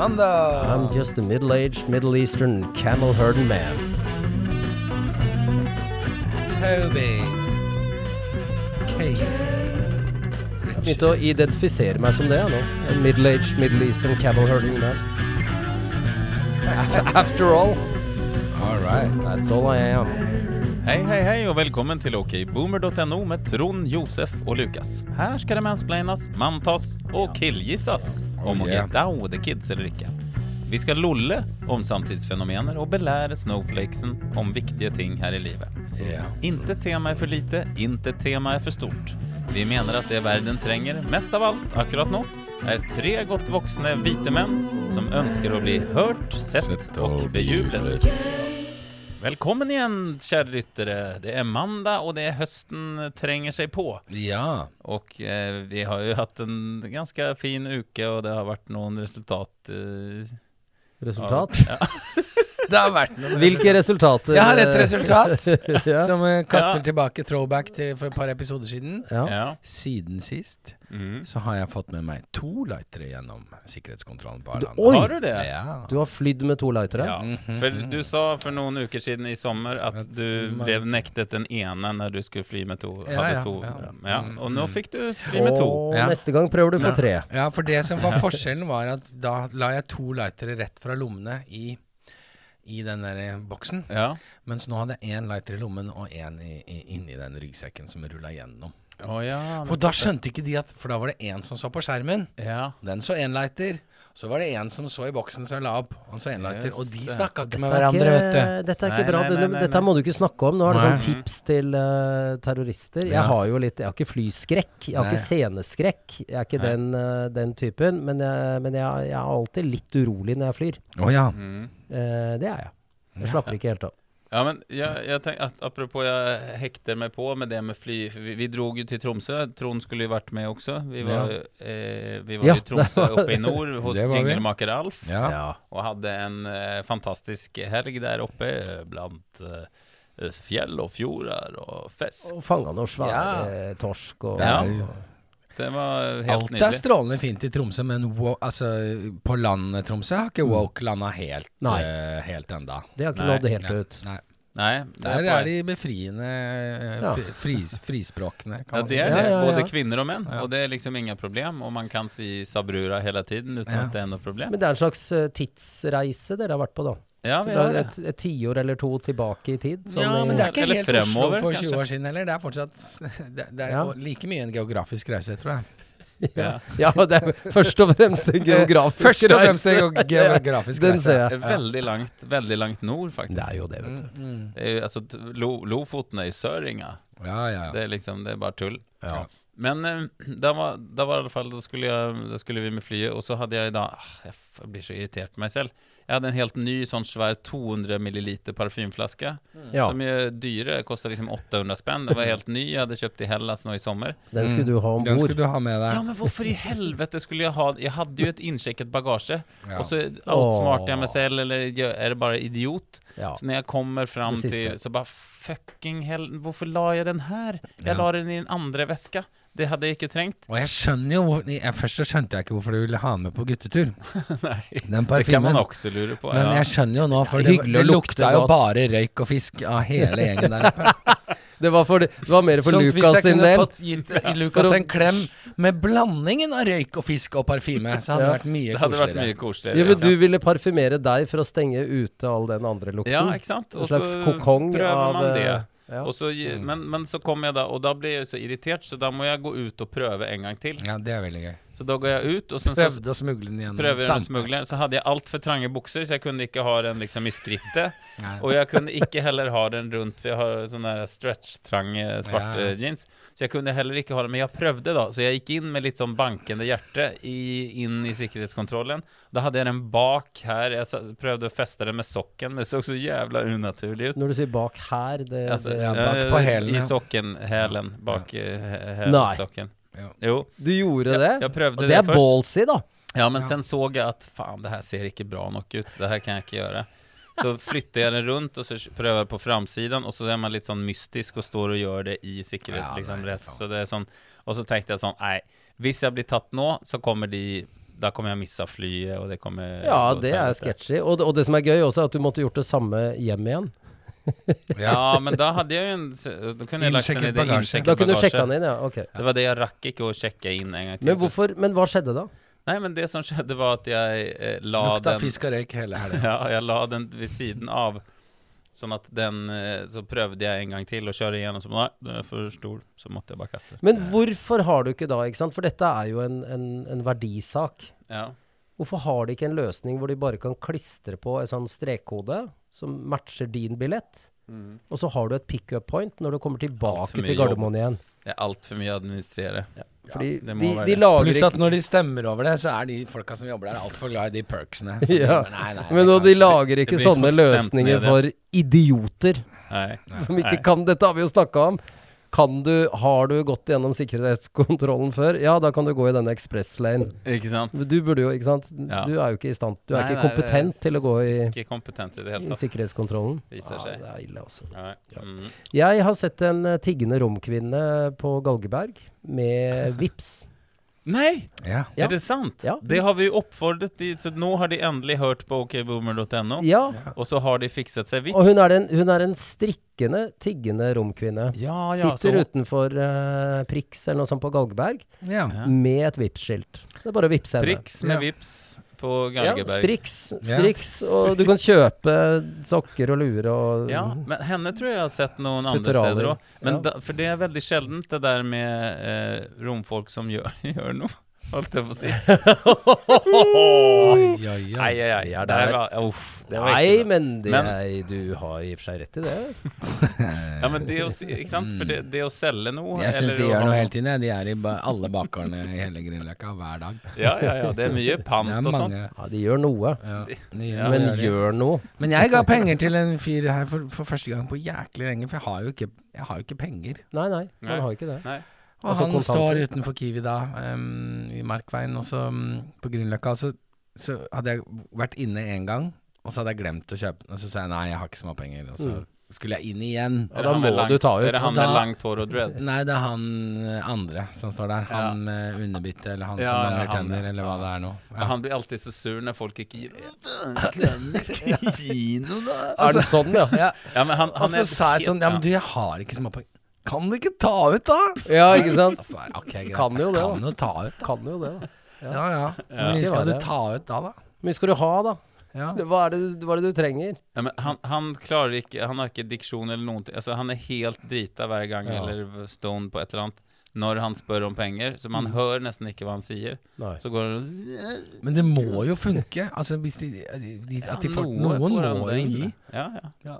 Mandag! I'm just a middle-aged Middle Eastern camel herding man. Toby. Kate. Jeg begynte å identifisere meg som det jeg nå. En middle-aged Middle Eastern camel herding man. After all, All right. that's all I am. Hei, hei, hei, og velkommen til okboomer.no med Trond, Josef og Lukas. Her skal det mansplainas, mantas og killgissas om å get down with the kids eller ikke. Vi skal lolle om samtidsfenomener og belære snowflakesen om viktige ting her i livet. Yeah. Inte tema er for lite, inte tema er for stort. Vi mener at det verden trenger mest av alt akkurat nå, er tre godt voksne hvite menn som ønsker å bli hørt, sett og bejublet. Velkommen igjen, kjære ryttere. Det er mandag, og det er høsten trenger seg på. ja. Og eh, vi har jo hatt en ganske fin uke, og det har vært noen resultat eh, Resultat? Ja. Det har vært noe Hvilke resultater? Jeg har et resultat ja. som eh, kaster Ja. tilbake throwback til for et par episoder siden. ja. ja. Siden sist mm. så har jeg fått med meg to lightere gjennom sikkerhetskontrollen på Arlanda. oi! Har du det? Ja. Du har flydd med to lightere? Ja, for du sa for noen uker siden i sommer at du ble nektet den ene når du skulle fly med to. Ja, hadde to. ja. Ja. Og nå fikk du fly med to. Og Ja. neste gang prøver du på tre. Ja, for det som var forskjellen, var at da la jeg to lightere rett fra lommene i, i den der boksen. Ja. Mens nå hadde jeg én lighter i lommen og én inni den ryggsekken som rulla gjennom. Å ja. For da skjønte ikke de at For da var det én som så på skjermen. ja. Den så én lighter. Så var det en som så i boksen som jeg la opp. Han så en lighter. Og de snakka ikke med er hverandre, vet du. dette er ikke Nei, bra. nei, nei, Dette- nei, Dette må du ikke snakke om. Nå er det sånn tips til uh, terrorister. Jeg Ja. har jo litt Jeg har ikke flyskrekk. Jeg har ikke sceneskrekk. Jeg er ikke den, uh, den typen. Men, jeg, men jeg, jeg er alltid litt urolig når jeg flyr. Å ja. Mm. Eh, det er jeg. Jeg slapper ikke helt av. Ja, men jeg, jeg tenk, at, apropos jeg hekter meg på med det med fly vi, vi drog jo til Tromsø. Trond skulle jo vært med også. Vi var, eh, vi var Ja, i Tromsø var- oppe i nord hos jinglemaker Alf. ja. Og hadde en eh, fantastisk helg der oppe eh, blant eh, fjell og fjorder og fisk. Og fanga noe svære torsk og Ja. Det var helt Alt er nydelig. strålende fint i Tromsø, men wo altså, på landet Tromsø har ikke woke landa helt, eh, helt enda. Det har ikke nådd helt Nei. ut. Nei. Nei, det Der er de befriende eh, Ja. fri, fris, frispråkene, kan Ja, det er det. Både kvinner og menn. Ja. Og det er liksom ingen problem. Og man kan si sabrura hele tiden uten Ja. at det er noe problem. Men det er en slags eh, tidsreise dere har vært på, da. Ja, Så vi det er det. et, et tiår eller to tilbake i tid. Ja, men det er ikke helt fremover, Oslo for kanskje. 20 år siden heller. Det er fortsatt Det, det er Ja. like mye en geografisk reise, tror jeg. Ja. Ja, det er først og fremst en geografisk Først og fremst reise. en geografisk Den ser jeg. veldig langt, veldig langt nord, faktisk. Det er jo det, vet du. Mm, mm. Det er jo, altså, Lo, Lofoten er i Søringa. Ja, ja, ja. Det er liksom, det er bare tull. Ja. Men eh, da var, da var i alle fall, da skulle, jeg, da skulle vi med flyet, og så hadde jeg da ah, Jeg blir så irritert på meg selv. Jeg hadde en helt ny sånn svær 200 milliliter parfymflaske. Ja, Som er dyre. Kosta liksom 800 spenn. Den var helt ny. Jeg hadde kjøpt i Hellas nå i sommer. den skulle du ha om Den bord. skulle du ha med deg. Ja, men hvorfor i helvete skulle jeg ha Jeg hadde jo et innsjekket bagasje. Ja. Og så outsmarter jeg meg selv, eller er det bare idiot? Ja. Så når jeg kommer fram til Så bare fucking hell, hvorfor la jeg den her? Ja. Jeg la den i den andre veska. Det hadde jeg ikke trengt. Og jeg skjønner jo hvor, jeg, Først så skjønte jeg ikke hvorfor du ville ha den med på guttetur. Nei, Den det kan man også lure på. Men ja. jeg skjønner jo nå, for Det det, lukte lukta jo godt. bare røyk og fisk av hele gjengen der oppe. Det var, for, det var mer for Sånn Lukas sin del. hvis jeg kunne fått gitt Lukas en klem med blandingen av røyk og fisk og parfyme, så hadde Ja. det vært mye det hadde vært koseligere. mye koseligere. Ja, men du ville parfymere deg for å stenge ute all den andre lukten. Ja, ikke sant? En Og slags kokong prøver av man det. eh, Ja. Så, men, men så kom jeg da, og da ble jeg så irritert, så da må jeg gå ut og prøve en gang til. Ja, det er veldig gøy. Så da går jeg ut, og sen så Prøvde å smugle den igjen. prøver jeg smugle den. Så hadde jeg altfor trange bukser, så jeg kunne ikke ha den liksom i skrittet. Og jeg kunne ikke heller ha den rundt, for jeg har sånne stretch-trange svarte Ja. jeans. Så jeg kunne heller ikke ha den, men jeg prøvde da. Så jeg gikk inn med litt sånn bankende hjerte i, inn i sikkerhetskontrollen. Da hadde jeg den bak her, jeg prøvde å feste den med sokken, men det så så jævla unaturlig ut. Når du sier bak her, det, Altså, det er bak eh, på hælen, I sokken, hælen, bak uh, Nei. sokken. Ja. Jo, Du gjorde det? jeg jeg og det, det er først. ballsy, da. Ja, men Ja. sen såg jeg at faen, det her ser ikke bra nok ut. Det her kan jeg ikke gjøre. Så flytter jeg den rundt, og så prøver jeg på framsiden, og så er man litt sånn mystisk og står og gjør det i sikkerhet. Ja, liksom nei, rett. Så det er sånn Og så tenkte jeg sånn Nei, hvis jeg blir tatt nå, så kommer de da kommer jeg missa flyet, og det kommer Ja, det er sketsjy. sketchy. Og, det- og det som er gøy også, er at du måtte gjort det samme hjem igjen. Ja, men da hadde jeg jo en Da kunne jeg lagt den i Innsjekket det bagasje. Da kunne du sjekke den inn, ja. Ok. Det var det jeg rakk ikke å sjekke inn en gang til. Men hvorfor Men hva skjedde da? Nei, men det som skjedde, var at jeg eh, la Lukta den fisk og røyk hele helga. Ja, jeg la den ved siden av. Sånn at den eh, Så prøvde jeg en gang til å kjøre igjennom, så nei, den er for stor. Så måtte jeg bare kaste den. Men hvorfor har du ikke da, ikke sant? For dette er jo en, en, en verdisak. Ja. Hvorfor har de ikke en løsning hvor de bare kan klistre på en sånn strekkode som matcher din billett? Og så har du et pick-up point når du kommer tilbake til Gardermoen igjen. Det er altfor mye å administrere. Fordi ja, de, de lager Pluss at når de stemmer over det, så er de folka som jobber der, altfor glad i de perksene. Så de Ja, nei, nei, Men de lager ikke sånne løsninger for idioter Nei. som ikke Nei. kan Dette har vi jo snakka om. Kan du, har du gått gjennom sikkerhetskontrollen før? Ja, da kan du gå i denne ekspresslane. Ikke sant? Du burde jo, ikke sant? Ja. Du er jo ikke i stand Du er Nei, ikke kompetent er til å gå i, Ikke kompetent i det hele tatt. sikkerhetskontrollen. Viser Ja, seg. det er ille, altså. Ja. Mm. Jeg har sett en eh, tiggende romkvinne på Galgeberg med vips. Nei! Ja. Er det sant? Ja. Det har vi jo oppfordret de, så nå har de endelig hørt på okboomer.no, Ja, og så har de fikset seg vips. og hun er en, hun er en strikkende, tiggende romkvinne. ja, ja, Sitter så, utenfor uh, Prix eller noe sånt på Galgeberg med et Vipps-skilt. Så det er bare å vippse henne. Priks med Ja. vips på Ja, Galgeberg. Strix, Ja. Strix, og du kan kjøpe sokker og luer og Ja, men henne tror jeg jeg har sett noen andre steder òg. Ja. for det er veldig sjeldent det der med eh, romfolk som gjør, gjør noe. Holdt jeg på å si. Oi, oi, oi. Ai, ai, ai. Vi er Det der. var, uff, det var Nei, ikke bra. men, det Men- er, du har i og for seg rett i det. Ja, men det å, si- ikke sant? For det, det å selge noe Jeg syns eller de å gjør ha noe hele tiden. jeg. De er i ba alle bakgårdene i hele Grünerløkka hver dag. Ja, ja, ja. Det er mye Det pant er og sånn. mange. Ja, de gjør noe. Ja, de gjør, Ja, men gjør gjør noe. Men jeg ga penger til en fyr her for, for første gang på jæklig lenge, for jeg har jo ikke, jeg har jo ikke penger. Nei, nei, man har ikke det. Nei. Og Altså han kontant. står utenfor Kiwi da, um, i Markveien, og så em, på Grünerløkka. og Så, så hadde jeg vært inne en gang, og så hadde jeg glemt å kjøpe den. Og så sa jeg nei, jeg har ikke småpenger. Og så Mm. skulle jeg inn igjen. Ja, Er da må lang, du ta ut. Er det han da- med langt hår og dreads? Nei, det er han eh, andre som står der. Han med underbitte, eller han Ja, som ja, mangler tenner, ja. eller hva det er nå. Ja. Han blir alltid så sur når folk ikke gir Gi noe, da! Er det sånn, ja? Ja, Ja, men han, han og så sa jeg sånn Ja, men du, jeg har ikke småpenger. Kan du ikke ta ut, da? Ja, ikke sant? Så er det, ok, greit. Kan jo det det, Kan jo ta ut. Kan jo det, da. Ja, ja. Hvor mye skal du ta ut da, da? Hvor mye skal du ha, da? Ja. Hva er det, hva er det du trenger? Ja, men han, han klarer ikke Han har ikke diksjon eller noen ting. Altså, han er helt drita hver gang, Ja. eller stone på et eller annet, når han spør om penger. Så man hører nesten ikke hva han sier. Nei. Så går han Men det må jo funke. Altså, hvis de, de, de, at de får, noe noen får må det jo gi. Ja, ja.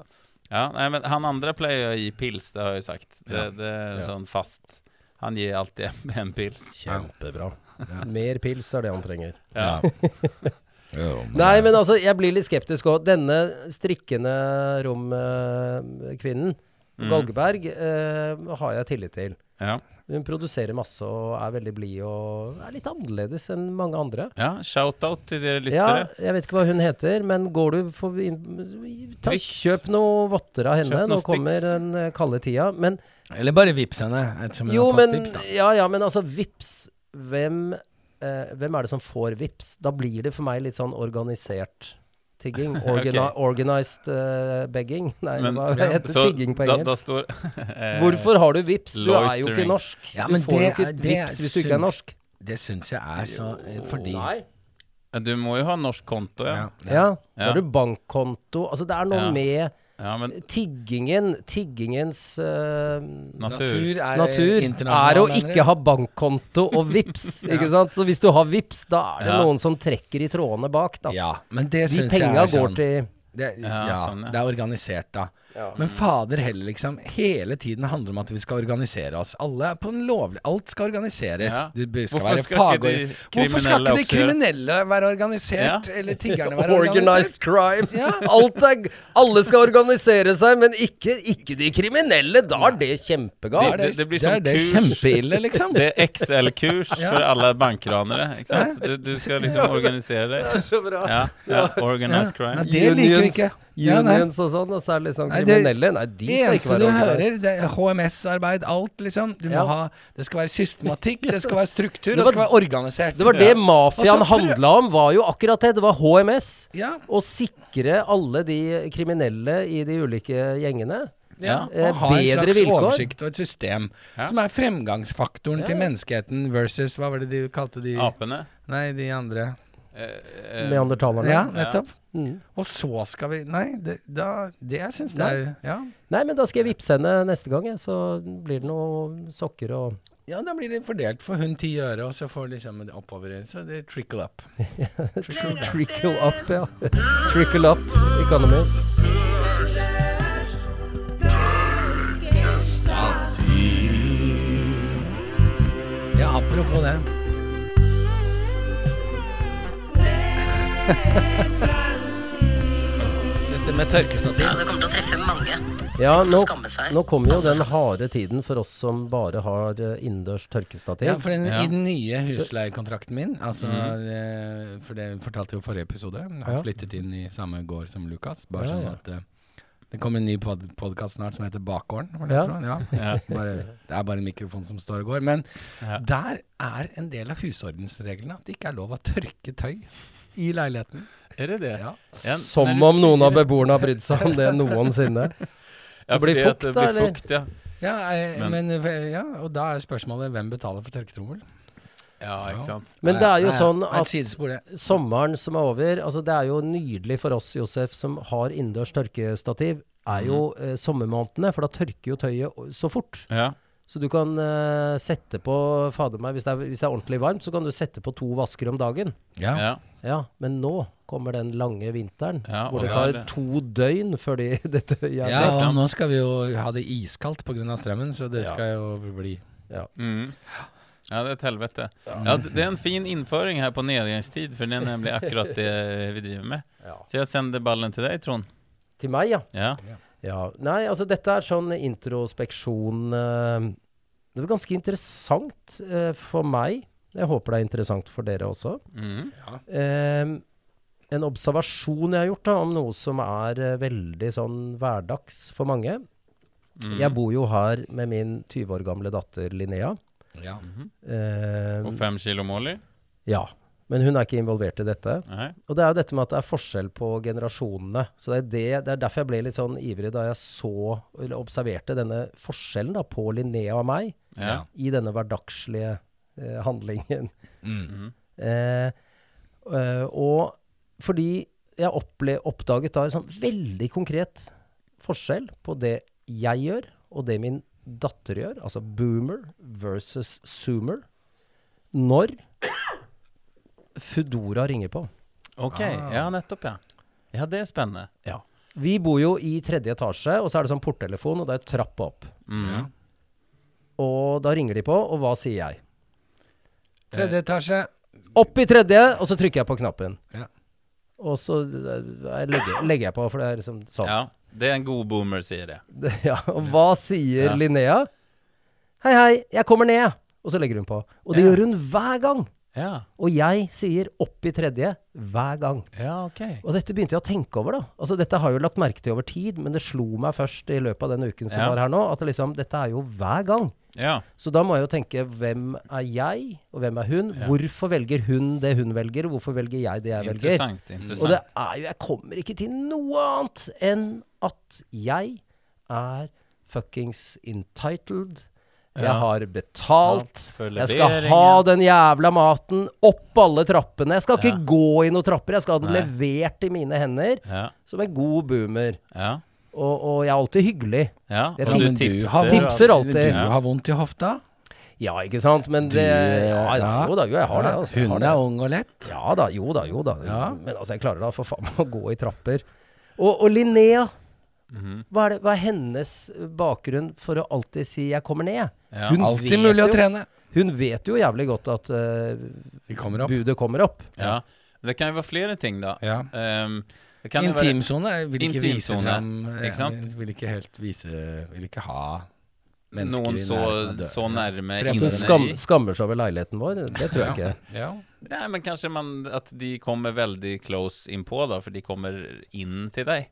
Ja. nei, men han andre pleier å gi pils, det har jeg jo sagt. Det, Ja. det er Ja. sånn fast. Han gir alltid en pils. Kjempebra. Ja. Mer pils er det han trenger. Ja. Jo, men- Nei, men altså, jeg blir litt skeptisk òg. Denne strikkende romkvinnen på Mm. Galgeberg eh, har jeg tillit til. Ja. Hun produserer masse og er veldig blid og er litt annerledes enn mange andre. ja. Shout-out til dere Ja, lyttere. jeg vet ikke hva hun heter, men går du for inn, ta, Kjøp noe votter av henne. Nå kommer den eh, kalde tida. Men Eller bare vips henne. ettersom hun jo, har fått men vips, da. Ja, ja, men altså, vips Hvem, eh, hvem er det som får vips? Da blir det for meg litt sånn organisert tigging. Organi okay. Organized uh, begging. Nei, Men- hva heter Så tigging på engelsk? da står uh, Hvorfor har du vips? Du er jo ikke norsk. Ja, du men får jo ikke er- det vips hvis du ikke er norsk. Det syns jeg er så eh, Fordi Nei. Du må jo ha norsk konto, ja. ja, Ja, da har du bankkonto. Altså, det er noe Ja. med Ja, men tiggingen Tiggingens eh, natur. Natur er natur er å ikke ha bankkonto og vips, ikke sant? Så hvis du har vips, da er det Ja. noen som trekker i trådene bak, da. Ja, men det De syns jeg penga er går sånn til det, Ja, ja, sånn, ja. det er organisert, da. Men fader heller, liksom. Hele tiden handler det om at vi skal organisere oss. Alle er på en lovlig Alt skal organiseres. Ja. Du skal Hvorfor være skal ikke de Hvorfor skal ikke de kriminelle være organisert? Ja. Eller tiggerne være Organized organisert? crime. Ja. Alt er, alle skal organisere seg, men ikke, ikke de kriminelle. Da er det kjempegalt. Det- det blir det, er som det kurs. kjempeille, liksom. Det er XL-kurs Ja. for alle bankranere. Ikke sant? Du, du skal liksom organisere deg. Så bra. Ja, ja. Organized Ja, crime. det liker vi ikke. Ja, unions og sånn, og så er det liksom kriminelle. Nei, de skal ikke Eneste være du organized. hører, det er HMS-arbeid, alt liksom. Du må Ja. ha Det skal være systematikk, det skal være struktur, Det det, skal være organisert. Det var det mafiaen så prøv- handla om, var jo akkurat det. Det var HMS. Ja. Å sikre alle de kriminelle i de ulike gjengene. Ja, Eh, og ha en slags vilkår. oversikt og et system Ja. som er fremgangsfaktoren Ja. til menneskeheten versus Hva var det de kalte de Apene. Nei, de andre. Eh, eh, Neandertalerne. Ja, nettopp. Mm. Og så skal vi Nei, det, da, det jeg syns det er ja. Nei, men da skal jeg vippse henne neste gang, så blir det noe sokker og ja, da blir det fordelt for hun ti øre, og så får liksom det oppover Så det trickle up. Trickle up, ja. Trickle up economy. Ja, apropos det. Dette med tørkestativ. Ja, det kommer til å treffe mange. Ja, nå, nå kommer jo den harde tiden for oss som bare har eh, innendørs tørkestativ. Ja, for den, Ja. I den nye husleiekontrakten min, altså, eh, for det fortalte jeg jo forrige episode, jeg har Ja. flyttet inn i samme gård som Lukas. Bare Ja, sånn at eh, det kommer en ny pod podkast snart som heter Bakgården. det Ja. Ja. Ja. Bare, det er bare en mikrofon som står og går. Men Ja. der er en del av husordensreglene at det ikke er lov å tørke tøy i leiligheten. Er det det? Ja. En, Som om noen av beboerne har brydd seg om det noensinne. Ja, Det blir fukt det da, blir eller? fukt, ja. Ja, jeg, Men- men, ja, og da er spørsmålet hvem betaler for tørketrommel? Ja, Ja. ikke sant. Men det er jo sånn at sommeren som er over altså Det er jo nydelig for oss, Josef, som har innendørs tørkestativ, er jo Mhm. eh, sommermånedene, for da tørker jo tøyet så fort. Ja. Så du kan uh, sette på Fader meg, hvis det, er, hvis det er ordentlig varmt, så kan du sette på to vasker om dagen. Ja. Ja. Ja, men nå kommer den lange vinteren, Ja, hvor det tar det- to døgn før de, det er Ja, og nå skal vi jo ha det iskaldt pga. strømmen, så det Ja. skal jo bli Mm. Ja, det er et helvete. Ja, det er en fin innføring her på nedgangstid, for det er nemlig akkurat det vi driver med. Ja. Så jeg sender ballen til deg, Trond. Til meg, ja. Ja. Ja, Nei, altså dette er sånn introspeksjon eh, Det er ganske interessant eh, for meg. Jeg håper det er interessant for dere også. Mm. Eh, en observasjon jeg har gjort da, om noe som er eh, veldig sånn hverdags for mange. Mm. Jeg bor jo her med min 20 år gamle datter Linnea. Ja. Mhm. Eh, Og fem kilo Molly? ja. Men hun er ikke involvert i dette. Nei. Og det er jo dette med at det er forskjell på generasjonene. Så det er, det, det er derfor jeg ble litt sånn ivrig da jeg så, eller observerte denne forskjellen da, på Linnea og meg Ja. i denne hverdagslige eh, handlingen. Mm. Mhm. Eh, eh, og fordi jeg opple oppdaget da en sånn veldig konkret forskjell på det jeg gjør, og det min datter gjør. Altså boomer versus zoomer. Når Foodora ringer på. Ok, Ah. ja, nettopp, ja. Ja, det er spennende. Ja. Vi bor jo i tredje etasje, og så er det sånn porttelefon, og det er trapp opp. Mm. Og da ringer de på, og hva sier jeg? Tredje etasje. Opp i tredje, og så trykker jeg på knappen. Ja. Og så eh, legger, legger jeg på, for det er liksom sånn. Ja, det er en god boomer, sier det. Ja, og hva sier Ja. Linnea? Hei, hei, jeg kommer ned. Og så legger hun på. Og det Ja. gjør hun hver gang. Ja, Og jeg sier opp i tredje hver gang. ja, ok. Og dette begynte jeg å tenke over, da. Altså, dette har jeg jo lagt merke til over tid, men det slo meg først i løpet av den uken som Ja. var her nå, at det liksom, dette er jo hver gang. Ja, Så da må jeg jo tenke hvem er jeg, og hvem er hun? Hvorfor velger hun det hun velger, og hvorfor velger jeg det jeg velger? interessant, Og det interessant. er jo Jeg kommer ikke til noe annet enn at jeg er fuckings entitled. Jeg har betalt. Jeg skal ha den jævla maten opp alle trappene. Jeg skal ikke Ja. gå i noen trapper. Jeg skal ha den Nei. levert i mine hender Ja, som en god boomer. ja, Og, og jeg er alltid hyggelig. ja. Jeg Og tipper- du men du tipser. har, Tipser alltid. Du har vondt i hofta. Ja, ikke sant? Men Du, det Ja, ja, ja. jo da, jo, jeg har det. Altså, Hun er ung og lett. Ja da, jo da, jo da. Ja. Men altså, jeg klarer da for faen meg å gå i trapper. Og, og Linnea, Mhm. hva er, det, hva er hennes bakgrunn for å alltid si 'jeg kommer ned'? Ja. Hun Alltid mulig mulig å trene. Hun vet jo jævlig godt at uh, Vi kommer opp. budet kommer opp. ja. Det kan jo være flere ting, da. Ja. Ehm, det kan jo være Intimsone vil ikke vise frem eh, ikke sant? Vil ikke helt vise Vil ikke ha mennesker noen så, nærme, så nærme inne skam, skammer seg over leiligheten vår, det tror jeg ikke. Ja. ja. men kanskje man, at de kommer veldig close innpå, da, for de kommer inn til deg.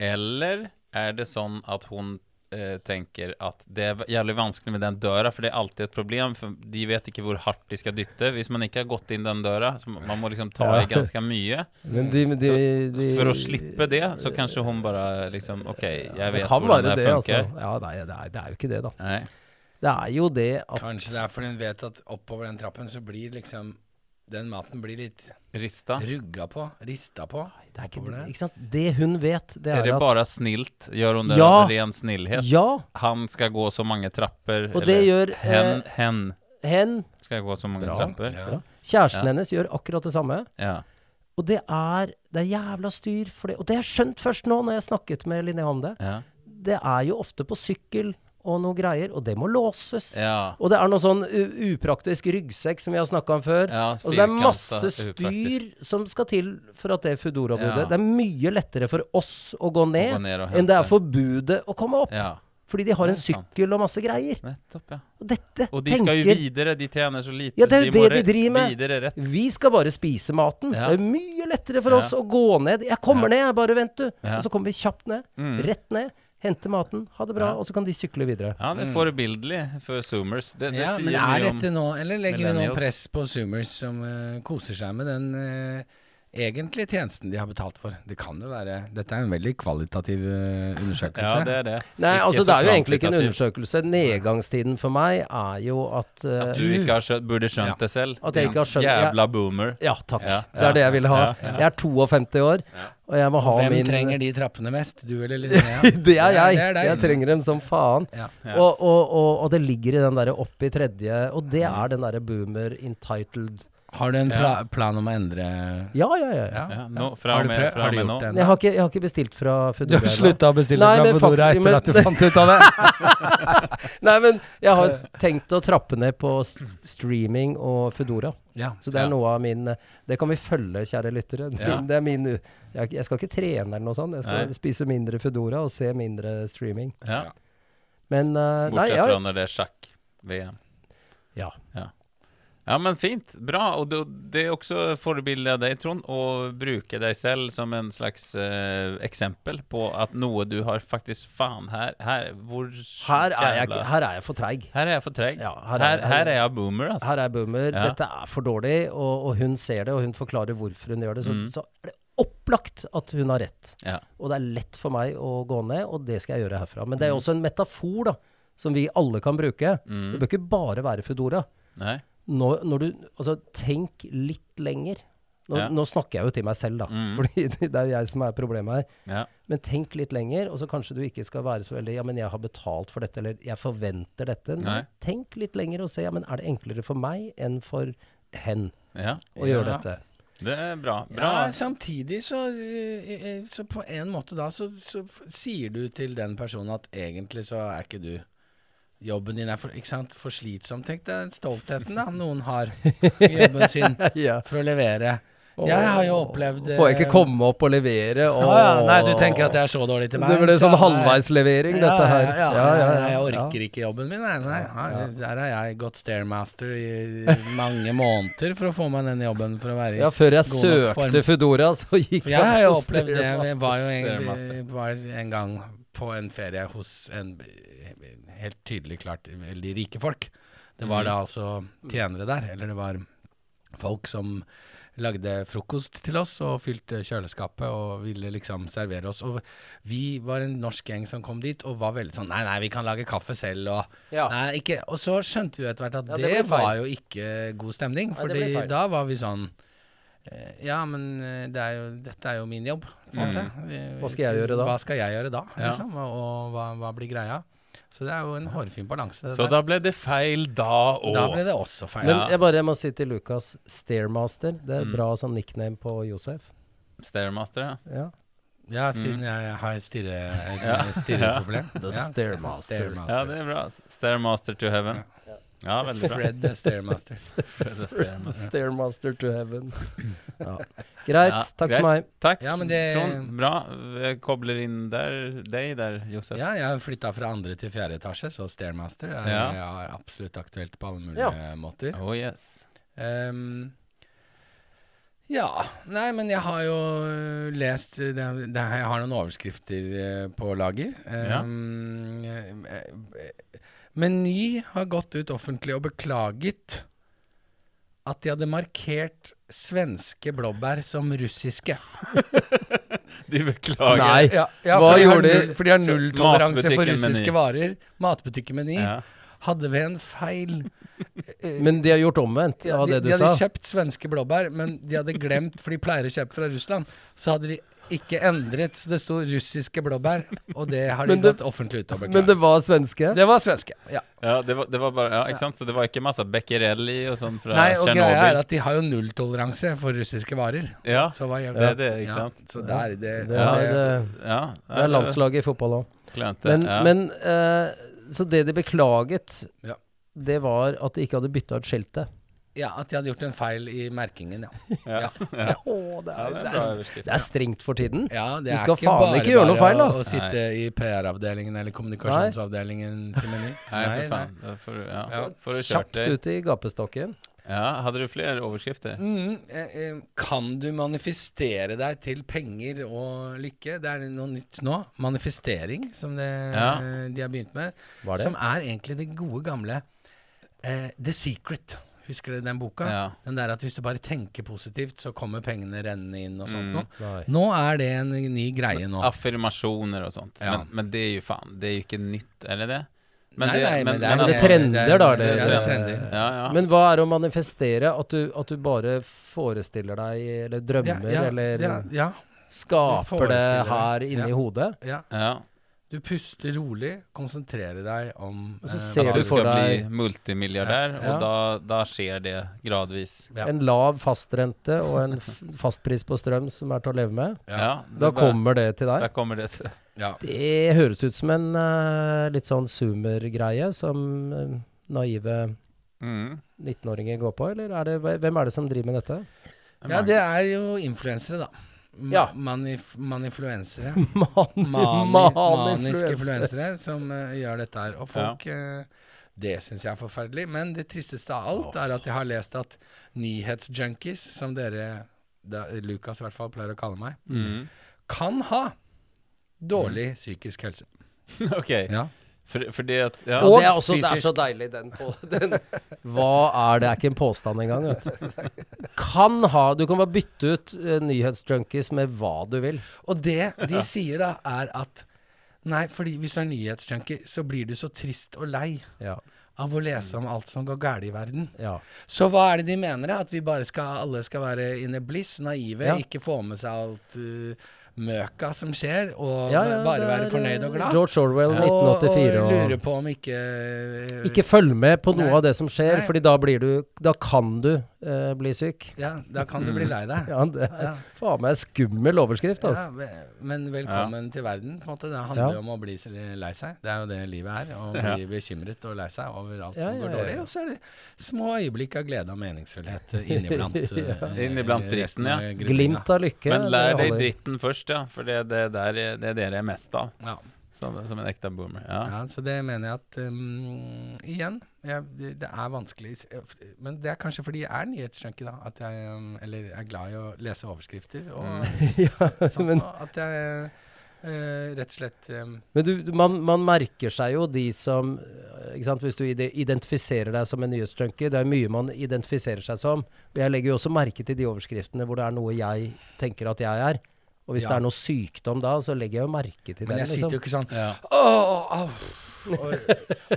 Eller er det sånn at hun eh, tenker at det er jævlig vanskelig med den døra, for det er alltid et problem, for de vet ikke hvor hardt de skal dytte. Hvis man ikke har gått inn den døra, så man må liksom ta Ja. i ganske mye. Men de, de, de, For å slippe det, så kanskje hun bare liksom OK, jeg vet hvordan det det, funker. altså. Ja, nei, det er, det er jo ikke det, da. Nei. Det er jo det at Kanskje det er fordi hun vet at oppover den trappen så blir liksom Den maten blir litt Rista. rugga på, rista på. det, er ikke, det, ikke sant? det hun vet, det er, Er det at bare snilt? Gjør hun det Ja. av ren snillhet? Ja, Han skal gå så mange trapper. og det gjør hen, eh, hen hen. skal gå så mange Bra. trapper. Ja. Kjæresten Ja. hennes gjør akkurat det samme. Ja. Og det er, det er jævla styr for det. Og det har jeg skjønt først nå, når jeg snakket med Linnea om det. Ja. Det er jo ofte på sykkel og noe greier, og det må låses. ja. Og det er noe sånn upraktisk ryggsekk som vi har snakka om før. Ja, altså det er masse styr som skal til for at det Foodora-budet Ja. Det er mye lettere for oss å gå ned, gå ned enn det er for budet å komme opp. Fordi de har en sykkel og masse greier. nettopp, ja. Og dette Og de skal jo videre, de tjener så lite. Ja, det er jo de det de driver med. Videre rett. Vi skal bare spise maten. Ja. Det er mye lettere for Ja. oss å gå ned. Jeg kommer Ja. ned, bare vent, du. Og så kommer vi kjapt ned. Mm. Rett ned. Hente maten, ha det bra, Ja. og så kan de sykle videre. Ja, det er forbilledlig for Zoomers. Det, det Ja, sier men mye er om dette nå Eller legger vi nå press på Zoomers som uh, koser seg med den eh, egentlige tjenesten de har betalt for? Det kan jo være Dette er en veldig kvalitativ eh, undersøkelse. Ja, det er det. Nei, Ikke altså det er jo egentlig ikke en undersøkelse. Nedgangstiden for meg er jo at uh, At du ikke har skjønt, burde skjønt Ja. det selv. At jeg ikke har skjønt- Jævla boomer. Ja, takk. Ja, Det er det jeg ville ha. ja, ja. Jeg er 52 år, og jeg må ha Hvem min trenger de trappene mest? Du eller Linnea? Det er jeg. Det er jeg trenger dem som faen. Ja. Ja. Og, og, og, og det ligger i den derre opp i tredje Og det er den derre boomer entitled Har du en Ja. pla plan om å endre Ja, ja, ja. ja. Ja, nå, fra Har du med, prøvd- fra har du gjort det? Jeg har ikke, jeg har ikke bestilt fra Du har slutta å bestille Nei, fra Fedora Foodora etter men- at du fant ut av det? Nei, men jeg har tenkt å trappe ned på streaming og Foodora. Ja. Så det er Ja. noe av min Det kan vi følge, kjære lyttere. Min, Ja. Det er min jeg, jeg skal ikke trene eller noe sånt. Jeg skal Nei. spise mindre Foodora og se mindre streaming. Ja. Men Bortsett nei, ja, fra når det er sjakk-VM. ja. Ja, men fint. Bra. Og det, er også forbildet av deg, Trond, å bruke deg selv som en slags eh, eksempel på at noe du har faktisk Faen, her, her Hvor Her, er jeg, ikke- her er jeg for treig. Her er jeg for treg. Ja, her, her er- her, er jeg boomer, altså. Her er boomer. Ja. Dette er for dårlig, og, og hun ser det, og hun forklarer hvorfor hun gjør det. Så, Mm. så er det opplagt at hun har rett. Ja. Og det er lett for meg å gå ned, og det skal jeg gjøre herfra. Men det er jo også en metafor da, som vi alle kan bruke. Mm. Det bør ikke bare være Foodora. Nei. Når, når du, altså, tenk litt lenger. Nå, Ja. nå snakker jeg jo til meg selv, da. Mm. Fordi det er jeg som er problemet her. Ja. Men tenk litt lenger, og så kanskje du ikke skal være så veldig Ja, men jeg har betalt for dette, eller jeg forventer dette. Nei. Tenk litt lenger og se. Ja, men er det enklere for meg enn for hen ja. å gjøre Ja. dette? Det er bra. Bra. Ja, samtidig så, eh, eh, så på en måte da så, så sier du til den personen at egentlig så er ikke du Jobben din er for, for slitsom. Tenk deg stoltheten da noen har i jobben sin ja. for å levere. Jeg har jo opplevd Får jeg ikke eh, komme opp og levere? Og, ja, nei, du tenker at jeg er så dårlig til meg? Det så- sånn nei. halvveislevering, dette her. Ja, ja, ja, ja, jeg orker ikke jobben min. Nei, nei. Ja, Der har jeg gått stairmaster i mange måneder for å få meg den jobben for å være Ja, før jeg søkte Foodora, så gikk For jeg har jo opplevd det. Jeg var jo en, var en gang på en ferie hos en helt tydelig klart veldig rike folk. Det var da altså tjenere der, eller det var folk som lagde frokost til oss og fylte kjøleskapet og ville liksom servere oss. Og vi var en norsk gjeng som kom dit og var veldig sånn Nei, nei, vi kan lage kaffe selv og Ja. Nei, ikke Og så skjønte vi jo etter hvert at Ja, det det, var jo ikke god stemning. Nei, Fordi da var vi sånn eh, Ja, men eh, det er jo, dette er jo min jobb. Mm. Hva skal jeg gjøre da? Hva skal jeg gjøre da, Ja. liksom? Og, og hva, hva blir greia? Så det er jo en hårfin balanse. Så der. da ble det feil da òg. da ble det også feil. Men jeg bare må si til Lukas, Stairmaster, det er Mm. bra sånn nickname på Josef. Stairmaster, ja. Ja. Ja, siden jeg har stirre, et stirreproblem. The Ja. Stairmaster. Ja, det er bra. Stairmaster to heaven. Ja, veldig bra. Fred the Stairmaster. Fred the Stairmaster. Stairmaster to heaven. Ja. Greit, Ja, takk greit. for meg. Takk, Ja, men det- Trond. Bra. Jeg kobler inn der, deg der, Josef. Ja, jeg har flytta fra andre til fjerde etasje, så Stairmaster er Ja. ja, absolutt aktuelt på alle mulige Ja. måter. Oh yes. Um, Ja. Nei, men jeg har jo øh, lest det, det, Jeg har noen overskrifter øh, på lager. Ja. Um, eh, eh, Meny har gått ut offentlig og beklaget at de hadde markert svenske blåbær som russiske. De beklager. Nei. Ja, ja, Hva for, de gjorde de? for de har nulltoleranse for russiske Meny. varer. Matbutikken Meny Ja. hadde ved en feil eh, Men de har gjort omvendt ja, av de, det du de hadde sa. kjøpt svenske blåbær, men de hadde glemt, for de pleier å kjøpe fra Russland, så hadde de ikke endret, så det sto russiske blåbær, og det har de det- gått offentlig ut og Men det var svenske? Det var svenske, ja. Ja, det var, det var bare, ja, ikke sant? Så det var ikke masse Becquerelli og sånn fra Nei, og greia er at de har jo nulltoleranse for russiske varer. Ja, Så hva gjør det er det, ikke sant? Så der, det, Det Ja, det, det, ja. det er landslaget i fotball òg. Men, ja. men uh, Så det de beklaget, Ja. det var at de ikke hadde bytta ut skiltet. Ja, at de hadde gjort en feil i merkingen, ja. ja. ja. Det, ja, er, det er det, er, det er strengt for tiden. Ja, det Du er skal ikke faen bare ikke gjøre noe feil, Altså. Å sitte i PR-avdelingen eller kommunikasjonsavdelingen til Meny. Nei, for faen. Du, ja. Du kjørt Kjapt ut i gapestokken. Ja, hadde du flere overskrifter? Mm, eh, eh, kan du manifestere deg til penger og lykke? Det er noe nytt nå. Manifestering, som det, Ja. eh, de har begynt med. Hva er det? Som er egentlig det gode gamle eh, The Secret. Husker dere den boka? Ja. Den der at hvis du bare tenker positivt, så kommer pengene rennende inn og sånt Mm. Nå er det en ny greie nå. Affirmasjoner og sånt. Ja. Men, men det er jo faen, det er jo ikke nytt, eller det det? Men Nei, nei, men det er- Men det er trender, da. det- Det, det er trender. Ja, ja. Men hva er å manifestere? At du, at du bare forestiller deg, eller drømmer, ja, eller ja, ja, skaper det her inni Ja. hodet? ja. Du puster rolig, konsentrerer deg om Og så eh, ser At du for skal bli deg- multimilliardær, Ja. og da, da skjer det gradvis. Ja. En lav fastrente og en f- fastpris på strøm som er til å leve med. Ja. Ja, Da bare- kommer det til Da deg. kommer det til ja. Det høres ut som en eh, litt sånn zoomer-greie som eh, naive mm. 19-åringer går på, eller er det, hvem er det som driver med dette? ja, det er jo influensere, da. Ja. Manif manifluensere. Mani Mani maniske influensere som uh, gjør dette her. Og folk eh, Det syns jeg er forferdelig. Men det tristeste av alt er at jeg har lest at nyhetsjunkies, som dere, da, Lukas i hvert fall, pleier å kalle meg, Mm. kan ha dårlig psykisk helse. Ok, Ja. For, for det at ja. Og det er, også, det er så deilig, den, på, den Hva er det? Det er ikke en påstand engang. Vet du. Kan ha Du kan bare bytte ut uh, nyhetsjunkies med hva du vil. Og det de sier da, er at Nei, fordi hvis du er nyhetsjunkie, så blir du så trist og lei Ja. Av å lese om alt som går galt i verden. ja. Så hva er det de mener? At vi bare skal, alle skal være in a bliss, naive, Ja. ikke få med seg alt uh, møka som skjer, og Ja, ja, bare være fornøyd og eh, glad. George Orwell, Ja. 1984. og, og lure på om ikke uh, ikke følg med på noe Nei. av det som skjer, for da Da kan du eh, bli syk. Ja, da kan du bli lei deg. Ja, det er Ja. faen meg skummel overskrift, altså. Ja, men velkommen til verden. på en måte. Det handler Ja. jo om å bli lei seg. Det er jo det livet er. Å Ja. bli bekymret og lei seg over alt Ja, som ja, går ja, dårlig. Og så er det små øyeblikk av glede og meningsfullhet eh, inniblant. ja. Inniblant resten dritten, ja. Glimt av lykke. Men lær deg dritten først, ja. For det, det, der, er- det er det dere er mest av. Ja. Som, som en ekte boomer. Ja. ja, så det mener jeg at um, Igjen, jeg, det er vanskelig eh, Men det er kanskje fordi jeg er nyhetsjunkie, da. At jeg um, Eller er glad i å lese overskrifter. Og ja, sånn, men At jeg Uh, rett og slett um, Men du, du- man, man merker seg jo de som eh, ikke sant? Hvis du identifiserer deg som en nyhetsjunkie, det er mye man identifiserer seg som. Jeg legger jo også merke til de overskriftene hvor det er noe jeg tenker at jeg er. Og hvis Ja. det er noe sykdom da, så legger jeg jo merke til det. Men jeg jeg sitter jo Liksom. ikke sånn Ja. Åh, au.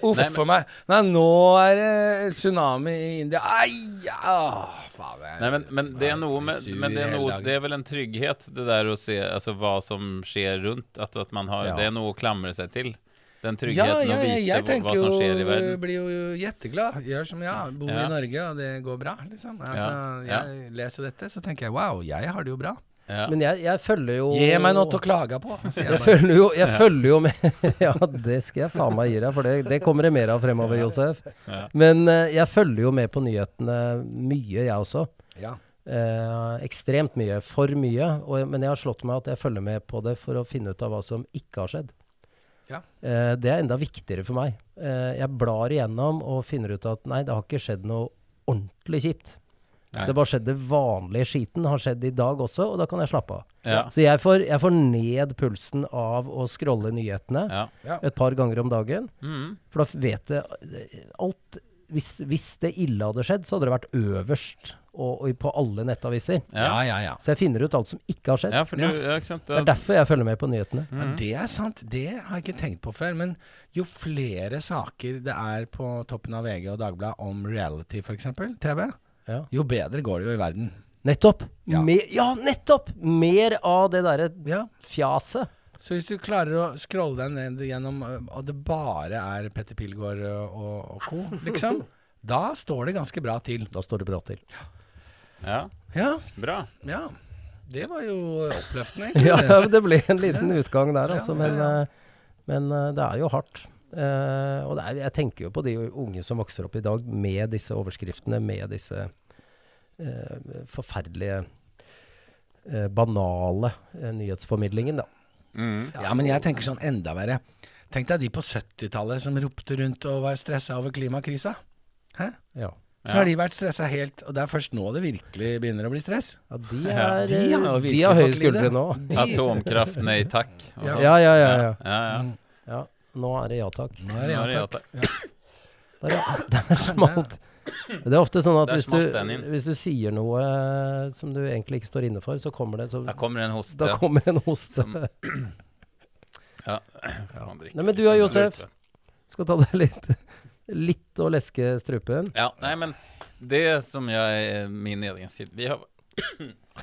Uff a meg. Nei, nå er det tsunami i India. Ai, ja. Faen. jeg- Nej, men, men det er noe med, men det er noe, det er vel en trygghet det der å se altså, hva som skjer rundt. At, at man har, Ja. det er noe å klamre seg til. Den tryggheten ja, ja, ja, veta å vite hva, hva som skjer i jo Jeg Blir jo jätteglad. Gjør som jeg. Bor Ja. i Norge, og det går bra, liksom. Altså, Ja, Jeg leser dette, så tenker jeg wow, jeg har det jo bra. Ja. Men jeg, jeg følger jo Gi meg noe til å klage på. Jeg jeg følger jo, jeg følger jo med Ja, det skal jeg faen meg gi deg, for det, det kommer det mer av fremover, Josef. Ja. Men eh, jeg følger jo med på nyhetene mye, jeg også. Ja. Eh, ekstremt mye. For mye. Og, men jeg har slått meg at jeg følger med på det for å finne ut av hva som ikke har skjedd. Ja. Eh, det er enda viktigere for meg. Eh, jeg blar igjennom og finner ut at nei, det har ikke skjedd noe ordentlig kjipt. Nei. Det bare skjedde vanlige skiten har skjedd i dag også, og da kan jeg slappe av. Ja. Så jeg får, jeg får ned pulsen av å scrolle nyhetene ja. et par ganger om dagen. Mm. For da vet jeg alt hvis, hvis det ille hadde skjedd, så hadde det vært øverst og, og på alle nettaviser. Ja, Ja. ja, ja. Så jeg finner ut alt som ikke har skjedd. ja, for du ja, ikke sant? Det er derfor jeg følger med på nyhetene. Ja, det er sant. Det har jeg ikke tenkt på før. Men jo flere saker det er på toppen av VG og Dagbladet om reality, f.eks., TV, Ja. jo bedre går det jo i verden. Nettopp! Ja. Me ja, nettopp! Mer av det derre Ja. fjaset. Så hvis du klarer å scrolle deg ned gjennom, ø, og det bare er Petter Pilgaard ø, og, og co., liksom, da står det ganske bra til. Da står det bra til. Ja, Ja, bra. ja. Det var jo oppløftende, egentlig. Ja, det ble en liten utgang der, altså. Ja, Men, ja, ja. eh, men eh, det er jo hardt. Eh, og det er, jeg tenker jo på de unge som vokser opp i dag med disse overskriftene, med disse uh, forferdelige, uh, banale nyhetsformidlingen, da. Mm. Ja, men jeg tenker sånn enda verre. Tenk deg de på 70-tallet som ropte rundt og var stressa over klimakrisa. Hæ? Ja. Så har de vært stressa helt, og det er først nå det virkelig begynner å bli stress. Ja, de Ja, er de har de har høye skuldre nå. De- Atomkraft, nei takk. Ja. Ja, ja, ja. ja. ja. Mm. ja. Nå er det ja takk. Nå er det Nå er det ja ja, takk. Der, ja. Der smalt Det er ofte sånn at hvis du, hvis du sier noe eh, som du egentlig ikke står inne for, så kommer det så, Da kommer en hoste. Da kommer en hoste. Som- Ja. Nei, men du og Josef? strupe. Skal ta deg litt Litt å leske strupen. Ja, nei, men det som jeg min egen side Vi har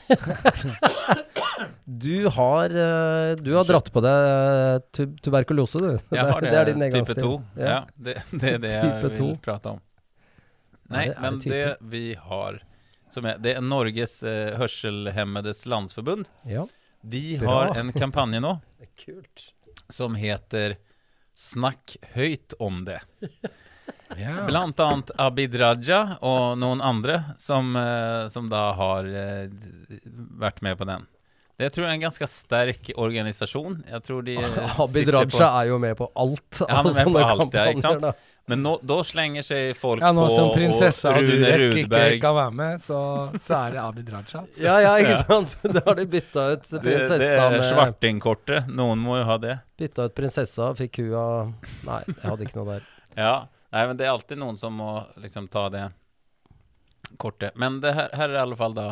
Du har, eh, du har dratt på deg eh, tu tuberkulose, du. Jeg har det, er din type 2. Ja. det, det er det jeg Type vil to. prate om. Nei, Nei, det- men det det vi har som er, Det er Norges eh, Hørselhemmedes Landsforbund. Ja. De Bra. har en kampanje nå som heter Snakk høyt om det. Ja. Blant annet Abid Raja og noen andre som, eh, som da har eh, vært med på den. Det tror jeg er en ganske sterk organisasjon. Jeg tror de Abid Raja på er jo med på alt. Ja, han er med på alt, ja, ikke sant? Men nå, da slenger seg folk Ja, nå på som prinsessa og Rune Durek ikke kan være med, så, så er det Abid Raja. Ja, ja, ikke sant? Da har de bytta ut Det, det er svartingkortet. Noen må jo ha det. Bytta ut prinsessa, fikk hun av Nei, jeg hadde ikke noe der. Ja, Nei, men det er alltid noen som må liksom ta det kortet. Men det her, her er i alle fall da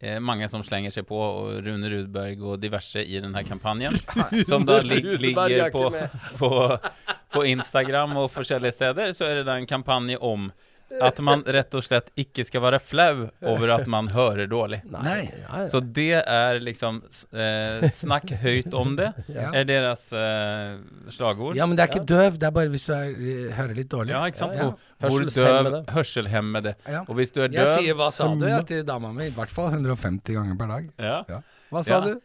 eh, mange som slenger seg på, og Rune Rudberg og diverse i denne kampanjen. som da lig, er ligger på, på, på Instagram og forskjellige steder, så er det da en kampanje om at man rett og slett ikke skal være flau over at man hører dårlig. Nei. Så det er liksom eh, Snakk høyt om det, Ja. er deres eh, slagord. Ja, men det er ikke døv, det er bare hvis du er, hører litt dårlig. Ja, ikke sant? Ja, ja. Hvor døv Hørselshemmede. Og hvis du er døv Jeg sier 'hva sa du' ja, til dama mi, i hvert fall 150 ganger per dag. ja. Hva sa Ja. du?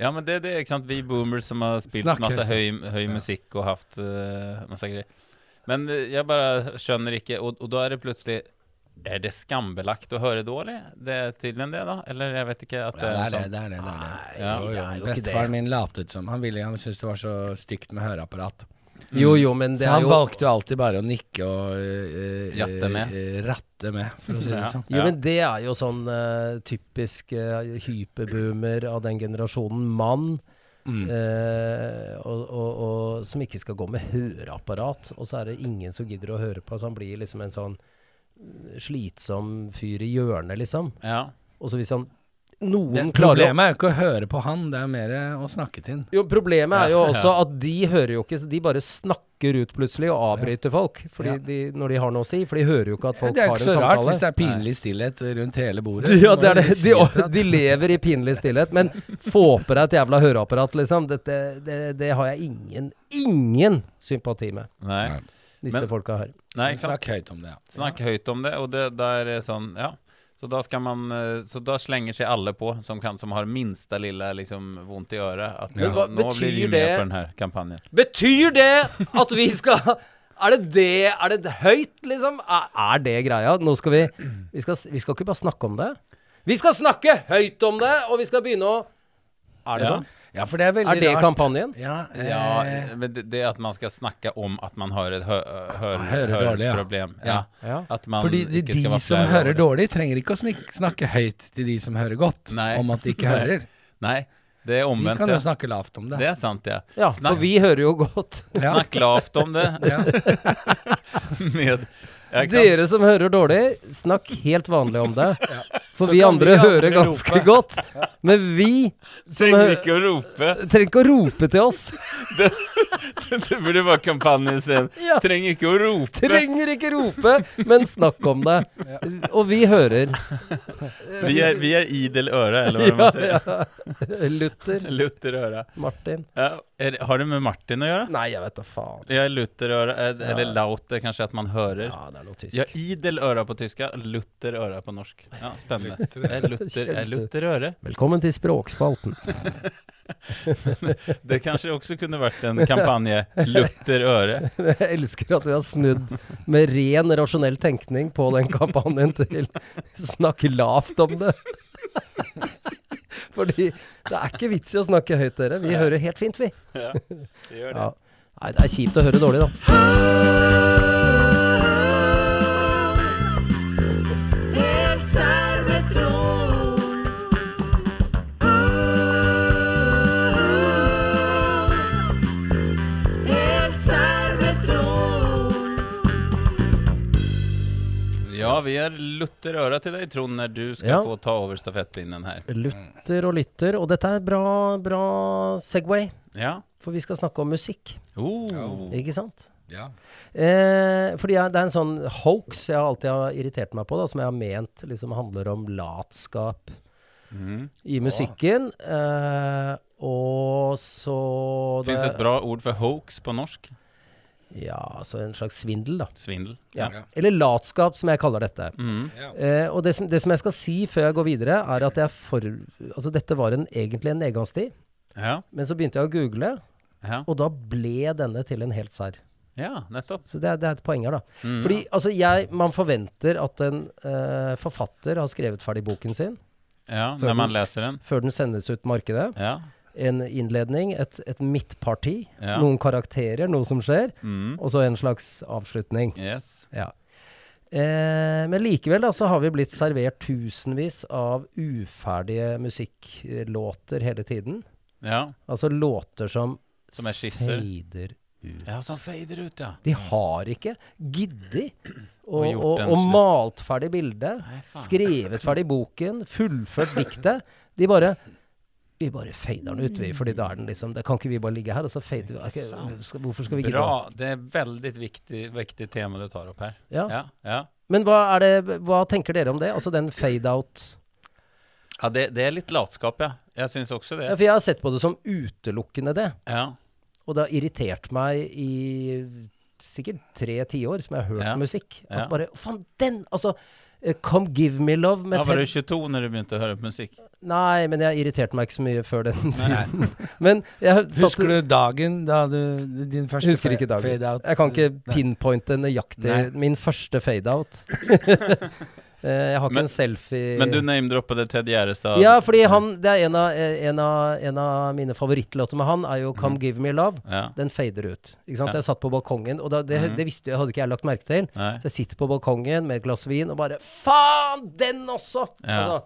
ja, men det er det, ikke sant? Vi boomers som har spilt Snakker. masse høy, høy musikk og hatt uh, masse greier. Men eh, jeg bare skjønner ikke, og, og da er det plutselig Er det skambelagt å høre dårlig? Det er tydelig det, da? Eller jeg vet ikke at Ja, det er det. sånn. det, er det, det, er det. Nei, Ja. Jo, jo. det er Bestefaren min latet som Han ville, han syntes det var så stygt med høreapparat. Jo, jo, men det Så er han jo valgte jo alltid bare å nikke og eh, eh, Jatte med. Uh, ratte med, for å si det Ja. sånn. Jo, men det er jo sånn uh, typisk eh, hyperboomer av den generasjonen mann. Mm. eh, og, og, og som ikke skal gå med høreapparat. Og så er det ingen som gidder å høre på, så han blir liksom en sånn eh, slitsom fyr i hjørnet, liksom. Ja. Og så hvis han Noen klarer problemet er jo ikke å høre på han, det er mer å snakke til han. Jo, problemet er jo Ja, også at de hører jo ikke De bare snakker ut plutselig og avbryter folk fordi Ja. de, når de har noe å si. For de hører jo ikke at folk har en samtale. det er ikke så rart hvis det er pinlig stillhet rundt hele bordet. Ja, det er det. De, de lever i pinlig stillhet. Men få på deg et jævla høreapparat, liksom. Dette, det, det har jeg ingen, ingen sympati med. Nei. Disse Men- folka her. Nei. Snakk høyt om det, ja. Snakk høyt om det, og det der er sånn Ja. Så da man eh, Så da slenger seg alle på som kan Som har minste lille liksom vondt i øret. At Men nå, blir vi med det? på denne kampanjen. Betyr det at vi skal Er det det Er det høyt, liksom? Er, er det greia? Nå skal vi vi skal, vi skal ikke bare snakke om det. Vi skal snakke høyt om det, og vi skal begynne å Er det Ja. sånn? Ja, for det er veldig rart. Er det rart. kampanjen? Ja, Ja, eh, men det, det at man skal snakke om at man har et hø hø, Hører dårlig, ja. Ja. Ja. Fordi de, de som hører dårlig, trenger ikke å snik, snakke høyt til de som hører godt, Nei. om at de ikke hører. Nei, det er omvendt. Vi kan jo Ja. snakke lavt om det. Det er sant, ja. Ja, for vi hører jo godt. Snakk lavt om det med ja? Dere som hører dårlig, snakk helt vanlig om det. For vi andre vi andre hører ganske rope. godt. Men vi Trenger ikke å rope. trenger ikke å rope til oss. Det burde være kampanjen isteden. Ja. Trenger ikke å rope. Trenger ikke rope, men snakk om det. Og vi hører. Vi er, vi er idel øre, eller hva man sier. ja. Luther, Luther øre. Martin. Ja, er, har det med Martin å gjøre? Nei, jeg vet da faen. Ja, Luther øre, eller eller lauter kanskje at man hører. Ja, det er noe tysk. Ja, idel øre på tyska, lutter øre på norsk. Ja, spennende. Jeg lutter, jeg lutter øre. Velkommen til Språkspalten. Det kanskje også kunne vært en kampanje. Lutter øre. Jeg elsker at vi har snudd med ren rasjonell tenkning på den kampanjen til snakke lavt om det. Fordi det er ikke vits i å snakke høyt, dere. Vi hører helt fint, vi. Ja, det gjør det. Ja. Nei, det er kjipt å høre dårlig, da. Ja, vi er lutter øra til deg, Trond, når du skal Ja. få ta over stafettpinnen her. Lutter og lytter. Og dette er bra, bra Segway, Ja. for vi skal snakke om musikk. Oh. Ikke sant? Ja. Eh, fordi jeg, det er en sånn hoax jeg alltid har irritert meg på, da, som jeg har ment liksom handler om latskap mm. i musikken. Eh, og så Fins et bra ord for hoax på norsk? Ja, altså en slags svindel, da. Svindel. Ja. Ja. Eller latskap, som jeg kaller dette. Mm. Ja. Eh, og det som, det som jeg skal si før jeg går videre, er at jeg for... Altså, dette var en, egentlig en nedgangstid. Ja. Men så begynte jeg å google, Ja. og da ble denne til en helt serr. ja, nettopp. Så det er, det er et poeng her, da. Mm. Fordi altså, jeg, man forventer at en eh, forfatter har skrevet ferdig boken sin Ja, når man den- leser den. før den sendes ut markedet. Ja. En innledning, et, et midtparti, Ja. noen karakterer, noe som skjer, mm. og så en slags avslutning. Yes. Ja. Eh, men likevel da, så har vi blitt servert tusenvis av uferdige musikklåter hele tiden. Ja. Altså låter som Som er fader ut. Ja, som fader ut, ja. De har ikke giddet og, Og og, og malt ferdig bildet, Nei, skrevet ferdig boken, fullført diktet. De bare Vi bare fader den ut, vi. Fordi da er den liksom Det kan ikke vi bare ligge her, og så fader vi skal, Hvorfor skal vi gidde? Bra. Det er veldig viktig, viktig tema du tar opp her. Ja. Ja, ja. Men hva, er det, hva tenker dere om det? Altså den fade-out ja det, det er litt latskap, ja. Jeg syns også det. ja. For jeg har sett på det som utelukkende det. Ja. Og det har irritert meg i sikkert tre tiår som jeg har hørt Ja. musikk. At Ja. bare Faen, den! Altså Come Give Me Love med ja var du 22 når du begynte å høre på musikk? Nei, men jeg irriterte meg ikke så mye før den tiden. men Husker du dagen da du Din første Husker ikke dagen. fade-out? Jeg kan ikke pinpointe nøyaktig Nei. min første fade-out. Eh, jeg har ikke Men- en selfie Men du name-droppet Ted Gjerestad. Ja, fordi han Det er en av, eh, en av, en av mine favorittlåter med han, er jo 'Come mm. Give Me Love'. Ja. Den fader ut. Ikke sant? Ja. Jeg satt på balkongen, og da, det, mm. det visste jeg, hadde ikke jeg lagt merke til. Nei. Så jeg sitter på balkongen med et glass vin og bare Faen, den også! Ja. Altså,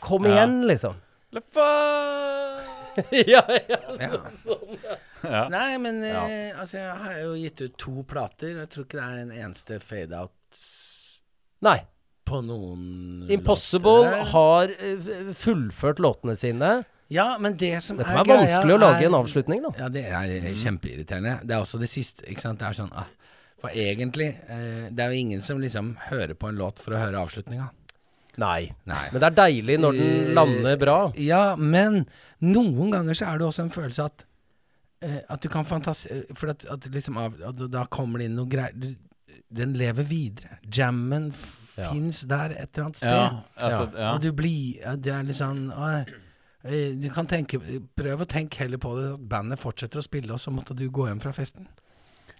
kom Ja. igjen, liksom. Le faen! ja, ja, Ja. sånn. Ja. Nei, men eh, altså, jeg har jo gitt ut to plater. Jeg tror ikke det er en eneste fade-out Nei. På noen Impossible låter. har eh, fullført låtene sine. Ja, men det som Det er være vanskelig å lage er- en avslutning, da. Ja, det er eh, kjempeirriterende. Det er også det siste, ikke sant. Det er sånn ah, For egentlig, eh, det er jo ingen som liksom hører på en låt for å høre avslutninga. Nei. Nei. Men det er deilig når den Eh, lander bra. Ja, men noen ganger så er det også en følelse at eh, At du kan fantasere For at, at liksom av, at da kommer det inn noe greier Den lever videre. Jammen Ja. fins der et eller annet sted. Ja, altså, ja. Og du blir Det er litt sånn «Oi, eh, Du kan tenke Prøv å tenke heller på det at bandet fortsetter å spille, og så måtte du gå hjem fra festen.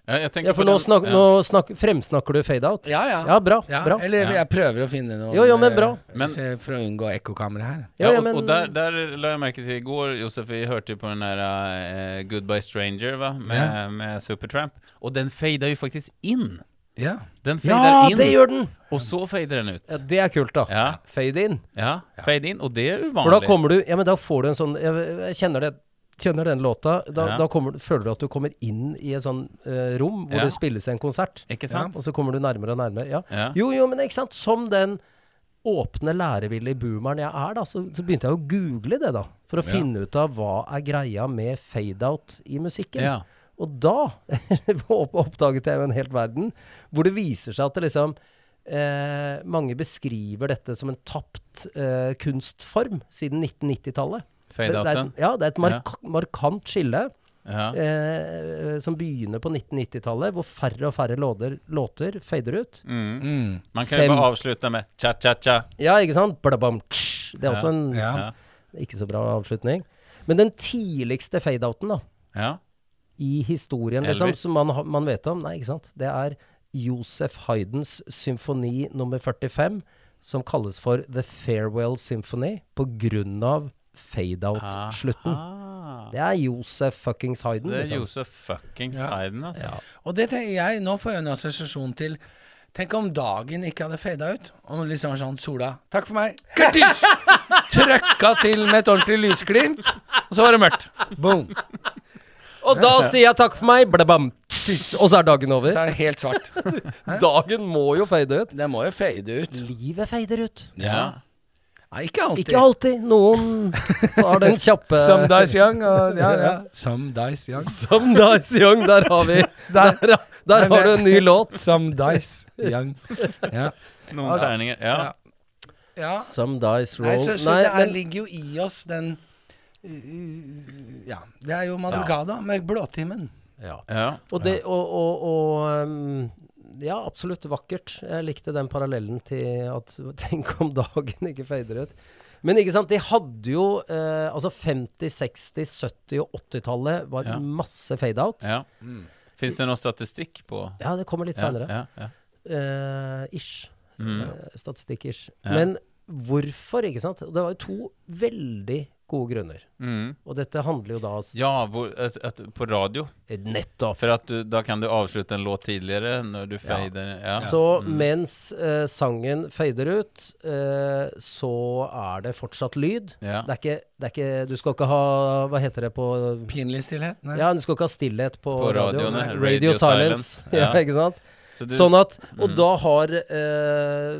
Ja, jeg Ja, for nå, den- snak, ja. nå snak, fremsnakker du fade-out. Ja, ja. Ja, bra. Ja, bra. Eller jeg prøver å finne noe Jo, jo, men bra. Men- se- For å unngå ekkokamera her. Ja, Ja, ja, og, men- og der, der la jeg merke til i går, Josef, vi hørte jo på den der uh, Goodbye Stranger va? Med, Ja. med Supertramp. Og den fada jo faktisk inn. Ja. Den fader Ja, inn, det gjør den! og så fader den ut. Ja, det er kult, da. Ja, Fade in. ja, fade in, og det er uvanlig. For da kommer du Ja, men da får du en sånn Jeg, jeg kjenner det Kjenner den låta. Da, Ja. da kommer, føler du at du kommer inn i et sånn uh, rom hvor Ja. det spilles en konsert. Ikke sant? Og så kommer du nærmere og nærmere. Ja. Ja. Jo, jo, men ikke sant. Som den åpne, lærevillige boomeren jeg er, da, så, så begynte jeg å google det, da. For å Ja. finne ut av hva er greia med fade-out i musikken. Ja. Og da opp- oppdaget jeg jo en helt verden hvor det viser seg at det liksom eh, Mange beskriver dette som en tapt eh, kunstform siden 1990-tallet. Det, det, er ja, det er et mark markant skille Ja. eh, som begynner på 1990-tallet, hvor færre og færre låter, låter fader ut. Mm. Mm. Man kan jo bare avslutte med cha-cha-cha. Ja, ikke sant? Blabam, tsch. Det er også en Ja. Ja. ikke så bra avslutning. Men den tidligste fade-outen, da, ja. I historien, liksom, som man, man vet om, nei, ikke sant, det er Josef Haydns symfoni nummer 45, som kalles for The Farewell Symphony, av fade-out-slutten. Det er Josef fuckings Hayden, Det er liksom. Josef fuckings Ja. Hayden, altså. Ja. Og det tenker jeg, nå får jeg en assosiasjon til Tenk om dagen ikke hadde fada ut. Og liksom sånn sola Takk for meg. Kurtisj! Trøkka til med et ordentlig lysglimt, og så var det mørkt. Boom. Og da sier jeg takk for meg, blabam, tss, og så er dagen over. Så er det helt svart. Dagen må jo fade ut. Det må jo fade ut. Livet fader ut. Ja. Nei, ikke alltid. Ikke alltid. Noen har den kjappe Some dice young. Og, ja, ja. Some dice young. Some Dice Young, der har vi Der, der har du en ny låt. Some dice young. Ja. Noen terninger. Ja. Ja. ja. Some Dice Nei, Roll. så, så Nei, det er, men, ligger jo i oss den Ja. Det er jo madrugada med blåtimen. ja. ja. Og det Og, og, og um, Ja, absolutt vakkert. Jeg likte den parallellen til at Tenk om dagen ikke fader ut. Men ikke sant, de hadde jo eh, Altså 50-, 60-, 70- og 80-tallet var Ja. masse fade-out. ja. Fins det noe statistikk på Ja, det kommer litt ja, seinere. ja, ja. Eh, ish. Mm. Eh, Statistikk-ish. Ja. Men hvorfor, ikke sant? Det var jo to veldig gode grunner. Mm. Og dette handler jo da Ja, hvor, et, et, på radio. Nettopp. For at du, da kan du avslutte en låt tidligere når du fader. Ja. Så Mm. mens eh, sangen fader ut, eh, så er det fortsatt lyd. Ja. Det er ikke, det er ikke Du skal ikke ha Hva heter det på Pinlig stillhet? Nei. Ja, du skal ikke ha stillhet på, På radio. Radio, radio silence. silence. ja. Ja. ikke sant? Så du, Sånn at Og Mm. da har eh,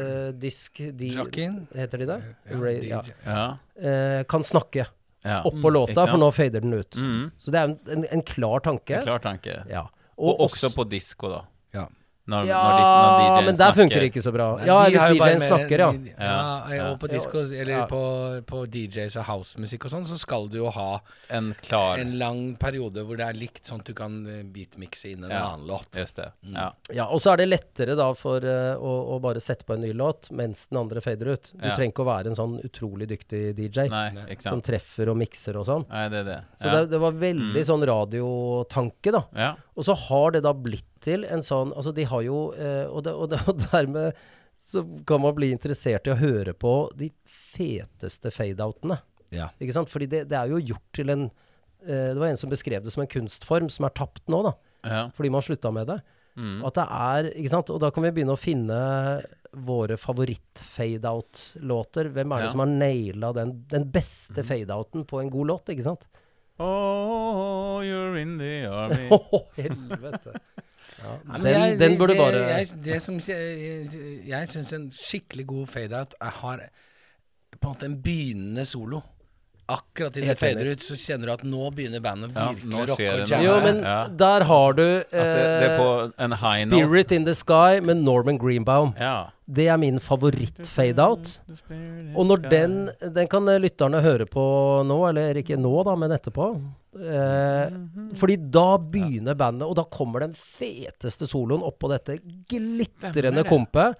eh, disk de, Jockeyen? Heter de det? Ja, Ra- ja. Ja. Eh, kan snakke ja. oppå låta, sant? for nå fader den ut. Mm. Så det er en, en, en klar tanke. En klar tanke. Ja. Og, også på disko, da. Ja. Når, Ja, når, de, når DJ-en men der funker det ikke så bra. Ja, de hvis DJ-en snakker, ja. Ja, ja. Og på ja. disko, eller Ja. på, på DJs og housemusikk og sånn, så skal du jo ha En klar en lang periode hvor det er likt, sånn at du kan beatmikse beatmixe inn en Ja. annen låt. Just det. Mm. Ja. Ja, og så er det lettere da for uh, å, å bare sette på en ny låt mens den andre fader ut. Du Ja. trenger ikke å være en sånn utrolig dyktig DJ Nei, Nei. som treffer og mikser og sånn. Nei, det er det. Så Ja. det, det var veldig Mm. sånn radiotanke, da. ja. Og så har det da blitt til en sånn Altså, de har jo eh, og, det, og, det, og dermed så kan man bli interessert i å høre på de feteste fade-outene. Ja. Ikke sant? Fordi det, det er jo gjort til en eh, Det var en som beskrev det som en kunstform som er tapt nå, da. ja. Fordi man slutta med det. Mm. At det er Ikke sant? Og da kan vi begynne å finne våre favoritt-fade-out-låter. Hvem er det Ja. som har naila den, den beste fade-outen på en god låt, ikke sant? Oh, you're in the army. Å, helvete. Ja, den, jeg- den burde det, bare Jeg, det som Jeg, jeg syns en skikkelig god fade-out har på en måte en begynnende solo. Akkurat idet det fader ut, så kjenner du at nå begynner bandet virkelig å ja, rocke og jamme. Jo, men Ja. der har du eh, det, det eh, på en high note. Spirit in the Sky med Norman Greenbaum. Ja. Det er min favoritt-fade-out. Og når den Den kan eh, lytterne høre på nå, eller ikke nå, da, men etterpå. Eh, fordi da begynner bandet, og da kommer den feteste soloen oppå dette glitrende kompet.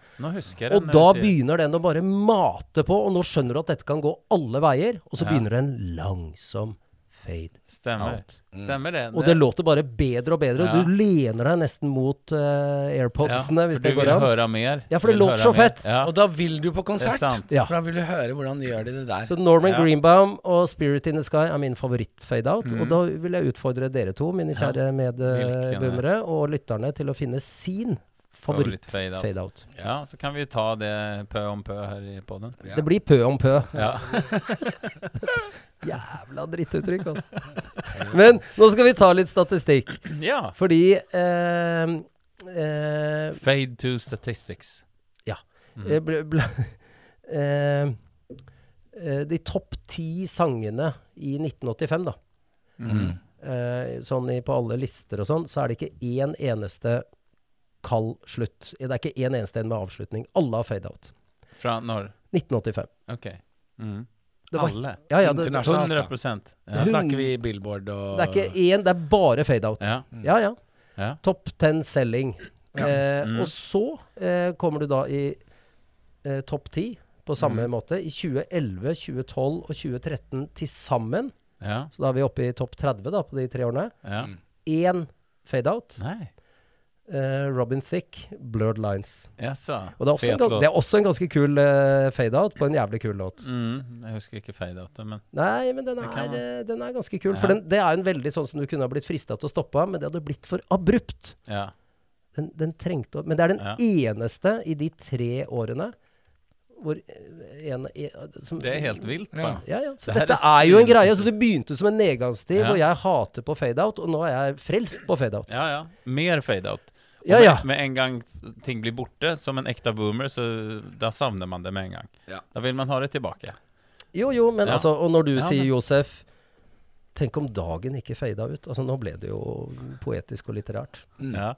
Og da begynner den å bare mate på, og nå skjønner du at dette kan gå alle veier. Og så begynner den langsom fade Stemmer. out. Stemmer det. Og det låter bare bedre og bedre. Ja. Du lener deg nesten mot uh, AirPodsene, hvis for det du vil går an. høre mer. Ja, for det låter så mer. fett. Ja. Og da vil du på konsert. Det er sant. Ja. For da vil du høre hvordan de gjør de det der. Så Norman Ja. Greenbaum og Spirit in the Sky er min favoritt-fade-out. Mm. Og da vil jeg utfordre dere to, mine kjære er- medboomere, og lytterne, til å finne sin Favoritt-fade-out. favoritt-fade-out. ja, så kan vi ta det pø om pø her i poden. Ja. Det blir pø om pø. Ja. Jævla drittuttrykk, altså. Men nå skal vi ta litt statistikk. ja. Fordi eh, eh, Fade to statistics. Ja. Mm. Bl ble, ble, eh, eh, De topp ti sangene i 1985, da. Mm. eh, sånn i, på alle lister og sånn, så er det ikke én eneste kald slutt. Det er ikke én eneste en med avslutning. Alle har fade-out. Fra når? 1985. Ok. Mm. Var- Alle? Ja, ja, det, det, 100 prosent. Da Ja. snakker vi Billboard og Det er ikke én, det er bare fade-out. ja. Ja, ja. ja. Topp 10 selling. Ja. Eh, Mm. Og så eh, kommer du da i eh, topp 10 på samme Mm. måte. I 2011, 2012 og 2013 til sammen. Ja. Så da er vi oppe i topp 30 da, på de tre årene. ja. Mm. Én fade-out. Nei. Eh, Robin Thicke, Blurred Lines. Jaså. Og det er også, en, det er også en ganske kul uh, fade-out på en jævlig kul låt. Mm. Jeg husker ikke fade-outet, men Nei, men den er, man. eh, den er ganske kul. Ja. For den, det er jo en veldig sånn som du kunne ha blitt frista til å stoppe av, men det hadde blitt for abrupt. ja. Den, den trengte å Men det er den Ja. eneste i de tre årene hvor en, en som, Det er helt vilt, Ja. Ja, ja. Så Det dette er er jo en greie. Så det begynte som en nedgangstid Ja. hvor jeg hater på fade-out, og nå er jeg frelst på fade-out. Ja, ja. Mer fade-out. Og Ja, med, ja. med en gang ting blir borte, som en ekte boomer, så da savner man det med en gang. Ja. Da vil man ha det tilbake. Jo, jo, men Ja. altså Og når du Ja, sier men- Josef Tenk om dagen ikke fada ut. Altså Nå ble det jo poetisk og litterært. Mm. Ja.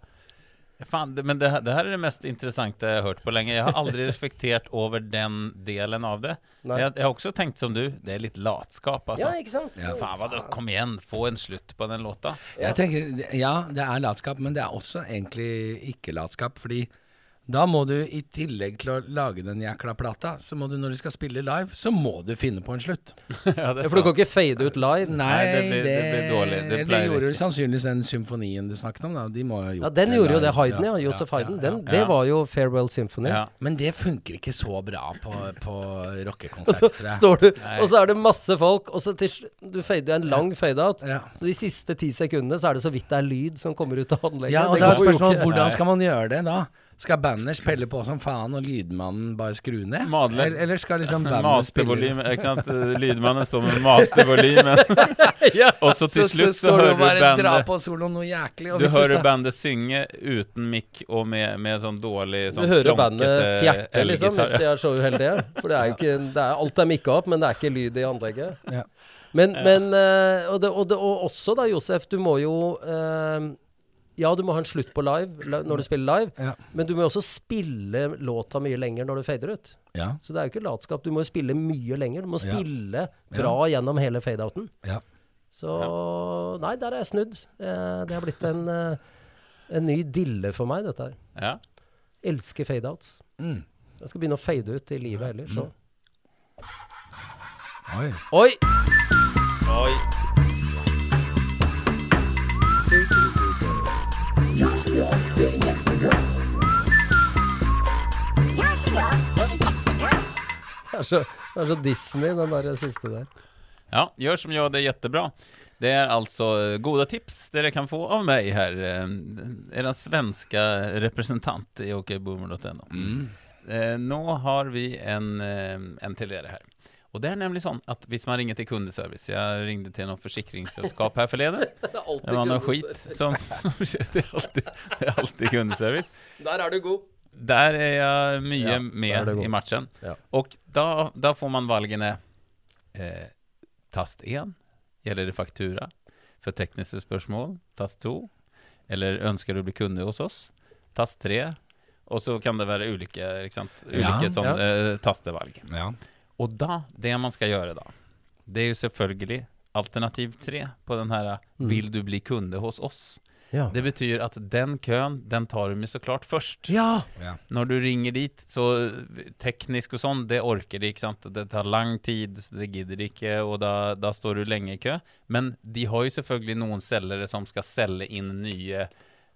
Fan, det, men det, här- det her er det mest interessante jeg har hørt på lenge. Jeg har aldri reflektert over den delen av det. Jeg, jeg har også tenkt som du, det er litt latskap, altså. Ja, ikke sant? Ja, faen hva, kom igjen, få en slutt på den låta. Jeg tenker, Ja, det er latskap, men det er også egentlig ikke latskap. Fordi da må du i tillegg til å lage den jækla plata, så må du når du skal spille live, så må du finne på en slutt. ja, for du kan ikke fade ut live. Nei, det blir- det blir dårlig. Det eller gjorde sannsynligvis den symfonien du snakket om, da. De må ha gjort Ja, den det gjorde jo det. Hayden, ja. Josef Hayden. Den, ja. Det var jo Farewell Symphony. Ja. Men det funker ikke så bra på, på rockekonsert, tror jeg. står du, Nei. og så er det masse folk, og så til Du fader en lang fade-out. Ja. Så de siste ti sekundene så er det så vidt det er lyd som kommer ut av anlegget. Ja, og Det da er spørsmålet hvordan skal man gjøre det da? Skal Banners spille på som faen, og lydmannen bare skru ned? Madle. Eller, eller skal liksom Banners spille ikke sant? Lydmannen står med mastervolumen. Ja. Og så til så, slutt så, så du hører du bare bandet på soloen noe jæklig. Og Du hvis hører skal- bandet synge uten mikk og med, med sånn dårlig Du sånn hører bandet fjerte, liksom, hvis de er så uheldige. For det er jo ikke det er, Alt er mikka opp, men det er ikke lyd i anlegget. Ja. Men, men eh, og, det, og, det, og også da, Josef, du må jo eh, Ja, du må ha en slutt på live når du spiller live, Ja. men du må jo også spille låta mye lenger når du fader ut. Ja. Så det er jo ikke latskap. Du må jo spille mye lenger. Du må Ja. spille bra gjennom hele fadeouten. Ja. Så Nei, der er jeg snudd. Eh, det har blitt en, eh, en ny dille for meg, dette her. Ja. Elsker fadeouts. Mm. Jeg skal begynne å fade ut i livet ellers, så. Oi. Oi! Oi. Det er så, det er så Disney, den der siste der. Ja, gjør som jeg, det er jättebra. Det er altså gode goda tips dere kan få av meg her. Deres svenske svenska representant i okboomer.no. Mm. Eh, nå har vi en, eh, en til dere her. Og det er nemlig sånn at hvis man ringer til kundeservice Jeg ringte til noe forsikringsselskap her forleden. Det alltid Det var noe skit som Det er alltid, det er alltid kundeservice. Der er du god. Der er jeg mye Ja, med i matchen. Ja. Og da, da får man valgene eh, Tast 1. Gjelder det faktura? For tekniske spørsmål. Tast 2. Eller ønsker du å bli kunde hos oss? Tast 3. Og så kan det være ulike, ikke sant? Ja, sånn, ja. eh, tastevalg. Ja. Og da, det man skal gjøre da, det er jo selvfølgelig alternativ tre på den her Mm. 'Vil du bli kunde hos oss?' Ja. Det betyr at den køen, den tar du med så klart først. ja. Ja. Når du ringer dit, så teknisk og sånn, det orker de, ikke sant. Det tar lang tid, det gidder de ikke, og da, da står du lenge i kø. Men de har jo selvfølgelig noen selgere som skal selge inn nye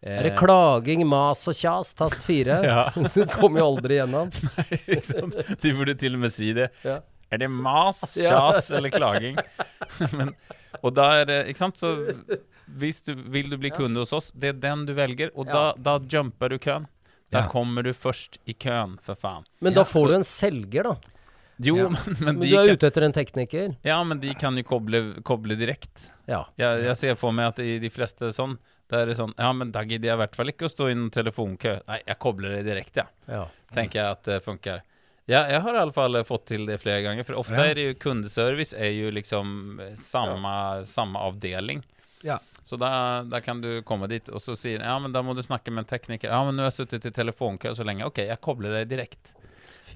Er det klaging, mas og kjas, tast fire? Ja. du kommer jo aldri gjennom. Nei? De burde til og med si det. Ja. Er det mas, Ja. kjas eller klaging? Men, og da er det, ikke sant, så hvis du vil du bli kunde hos oss, det er den du velger, og da, da jumper du køen. Da kommer du først i køen, for faen. Men da får du en selger, da. Jo, Ja. men, men, Men du er ute etter en tekniker. ja, men de kan jo koble, koble direkte. Ja. Jeg, jeg ser for meg at i de fleste sånn, da er det sånn Ja, men da gidder jeg i hvert fall ikke å stå i en telefonkø. Nei, jeg kobler det direkte, ja. ja. tenker jeg at det funker. Ja, jeg har i alla fall fått til det flere ganger, for ofte Ja. er det jo kundeservice er jo liksom eh, samme, samme avdeling. Ja. Så da, da kan du komme dit, og så sier ja, men da må du snakke med en tekniker. Ja, men nå har jeg sittet i telefonkø så lenge. Ok, jeg kobler deg direkte.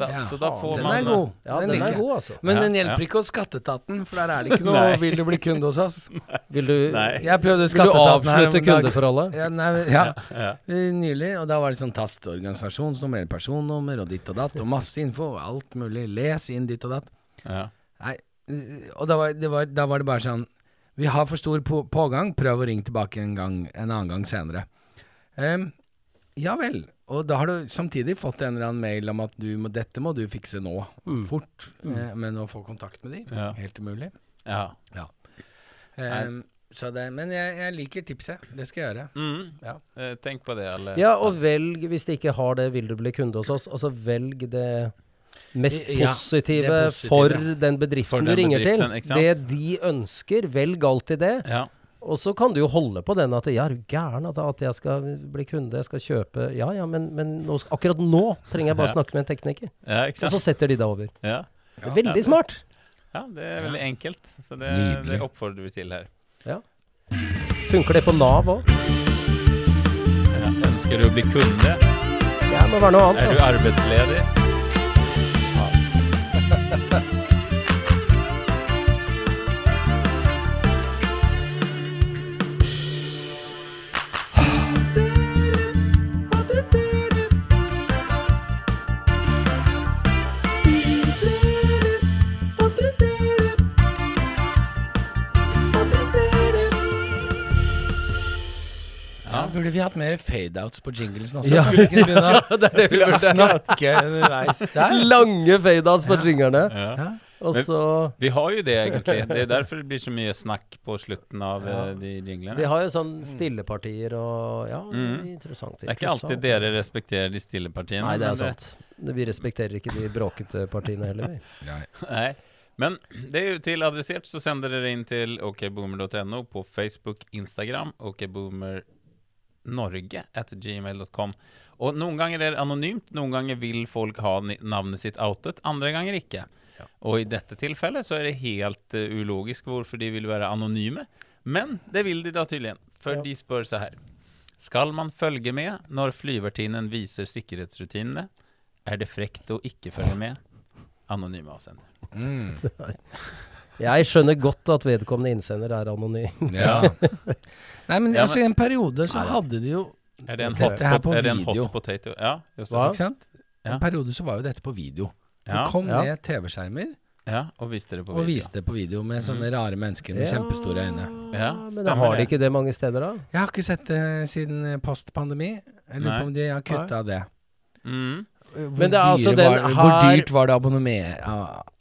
Ja. Så da får Den man er god. ja, Den den er god, altså. Men Ja, den hjelper ja. ikke hos Skatteetaten, for der er det ikke noe 'vil du bli kunde hos oss'? Vil du, Jeg prøvde vil du avslutte kundeforholdet? Ja, nei, ja. Ja. Nylig, og da var det sånn tast organisasjonsnummer, personnummer og ditt og datt, og masse info, og alt mulig. Les inn ditt og datt. Ja. Nei, og da var, det var, da var det bare sånn Vi har for stor på, pågang, prøv å ringe tilbake en, gang, en annen gang senere. Em, ja vel. Og da har du samtidig fått en eller annen mail om at du må, dette må du fikse nå, fort. Eh, men å få kontakt med de, Ja. helt umulig. ja. Em, så det, men jeg, jeg liker tipset. Det skal jeg gjøre. Mm. Ja. Eh, tenk på det, alle. Ja, og velg, hvis de ikke har det, vil du bli kunde hos oss, altså velg det mest Ja, positive, det positive. for den bedriften For du ringer bedriften, til. Det de ønsker, velg alltid det. Ja. Og så kan du jo holde på den at ja, er du gæren at, jeg skal bli kunde, jeg skal kjøpe Ja ja, men, men nå, akkurat nå trenger jeg bare Ja. snakke med en tekniker. ja, ikke Og så setter de deg over. Ja. Ja. Veldig smart. ja, det er veldig enkelt. Så det, det oppfordrer vi til her. Ja. Funker det på Nav òg? Ja. Ønsker du å bli kunde? Ja, det må være noe annet. Er du arbeidsledig? Ja, burde vi hatt mer fade-outs på jinglesen også? Ja. Skulle vi ikke begynne å snakke underveis der. Lange fade-outs på jinglene. Ja. Ja. Og så Vi har jo det, egentlig. Det er derfor det blir så mye snakk på slutten av Ja. eh, de jinglene. Vi har jo sånn stillepartier og Ja, Mm. interessant. Det er ikke alltid dere respekterer de stille partiene. Nei, det er sant. Vi respekterer ikke de bråkete partiene heller, vi. Nei. Men det er jo til adressert, så sender dere inn til okboomer.no på Facebook, Instagram, okboomernorge at gmail.com. Og noen ganger er det anonymt, noen ganger vil folk ha navnet sitt outet, andre ganger ikke. Og i dette tilfellet så er det helt uh, ulogisk hvorfor de vil være anonyme. Men det vil de da tydeligvis, for Ja. de spør så her. Skal man følge med når flyvertinnen viser sikkerhetsrutinene? Er det frekt å ikke følge med? Anonyme avsender. Mm. Jeg skjønner godt at vedkommende innsender er anonym. Ja. Nei, men altså, i en periode så hadde de jo Er det en, hot, Dette her på er det en video. hot potato? Ja, just det. Hva? Ikke sant? Ja. En periode så var jo dette på video. Det Ja, kom Ja. med TV-skjermer ja, og viste det på og video. viste det på video med sånne rare mennesker med kjempestore øyne. Ja, men stemmer da har de det. ikke det mange steder, da? Jeg har ikke sett det siden eh, postpandemi. Jeg lurer Nei. på om de har kutta det. Mm. Hvor, Men altså var, den hvor dyrt var det å abonnere,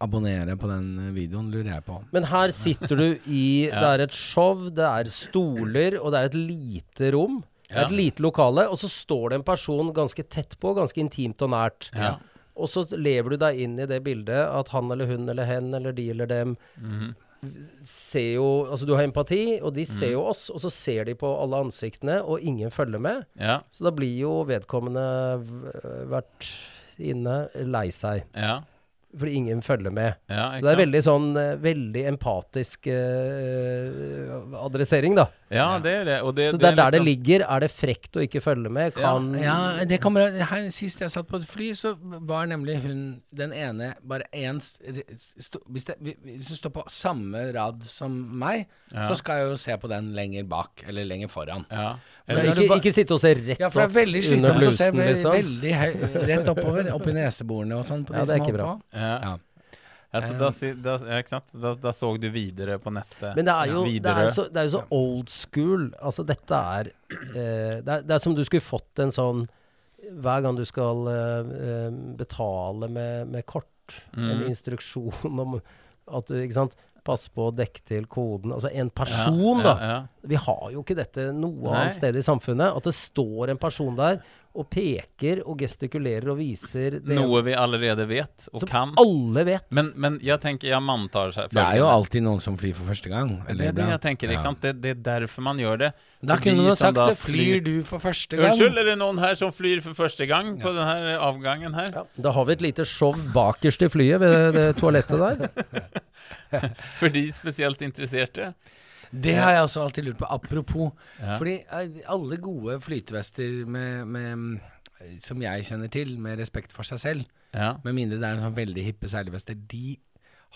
abonnere på den videoen, lurer jeg på. Men her sitter du i Ja. Det er et show, det er stoler, og det er et lite rom. Ja. et lite lokale, og så står det en person ganske tett på, ganske intimt og nært. Ja. Og så lever du deg inn i det bildet at han eller hun eller hen eller de eller dem Mhm. Ser jo Altså du har empati, og de Mm. ser jo oss, og så ser de på alle ansiktene, og ingen følger med. ja, Så da blir jo vedkommende vært inne lei seg, ja, fordi ingen følger med. ja, Så det er veldig sånn eh, Veldig empatisk eh, adressering, da. Ja, det er det. Och det, Så det er der det liksom- ligger. Er det frekt å ikke følge med? Kan Ja, det kommer her, Sist jeg satt på et fly, så var nemlig hun den ene bare én hvis, hvis du står på samme rad som meg, Ja. så skal jeg jo se på den lenger bak, eller lenger foran. Ja. Eller- ikke, ikke sitte og se rett opp Ja, for det er veldig under slitsomt å se blusen, liksom. veldig høy, rett oppover, opp i neseborene og sånn. på Ja, det er som ikke holder bra. på. Ja. Ja. Alltså, Eh. da, da, ja? Da, da så du videre på neste. Men det er jo det er så, det er jo så old school. Altså, dette er, eh, det er Det er som du skulle fått en sånn Hver gang du skal eh, eh, betale med, med kort, en Mm. instruksjon om at du Ikke sant? Pass på å dekke til koden. Altså en person, ja, da. Vi har jo ikke dette noe Nei. annet sted i samfunnet. At det står en person der og peker og gestikulerer og viser det Noe vi allerede vet og som kan. alle vet. Men, men jeg tenker, jeg antar seg här Det er jo alltid noen som flyr for første gang. Det er det jeg tenker, ikke sant? Det, det er derfor man gjør det. Da kunne man sagt det. Flyr du for første gang? Unnskyld, er det noen her som flyr for første gang på Ja. denne avgangen her? Ja, da har vi et lite show bakerst i flyet ved det toalettet der. For de spesielt interesserte? Det har jeg også alltid lurt på. Apropos. Ja. Fordi eh, alle gode flytevester med, med, som jeg kjenner til, med respekt for seg selv, Ja. med mindre det er en sånn veldig hippe seilvester, de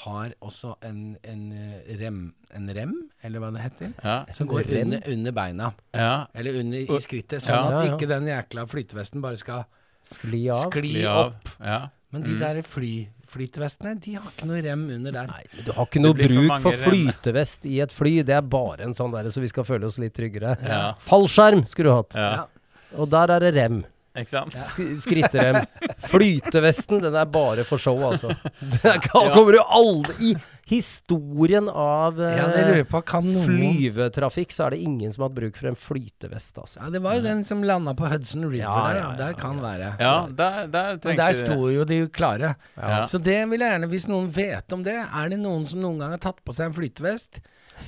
har også en, en eh, rem, en rem, eller hva det heter, Ja. som går under, under beina. ja. Eller under i skrittet, sånn Ja. at ikke den jækla flytevesten bare skal Skli av. skli Skli av. opp. Ja. Men de Mm. der fly, flytevestene, de har ikke noe rem under der. Nei, men du har ikke noe bruk for for rem. flytevest i et fly. Det er bare en sånn der så vi skal føle oss litt tryggere. Ja. Fallskjerm skulle du hatt. ja. Og der er det rem. Ikke sant? Sk skritterem. Flytevesten, den er bare for show, altså. Det er, kommer jo aldri I historien av eh, på, flyvetrafikk, så er det ingen som har hatt bruk for en flytevest, altså. Ja, det var jo den som landa på Hudson River Ja, der. ja, der kan ja. være. Ja, der, der Men der sto jo de klare. Ja. Så det vil jeg gjerne, hvis noen vet om det, er det noen som noen gang har tatt på seg en flytevest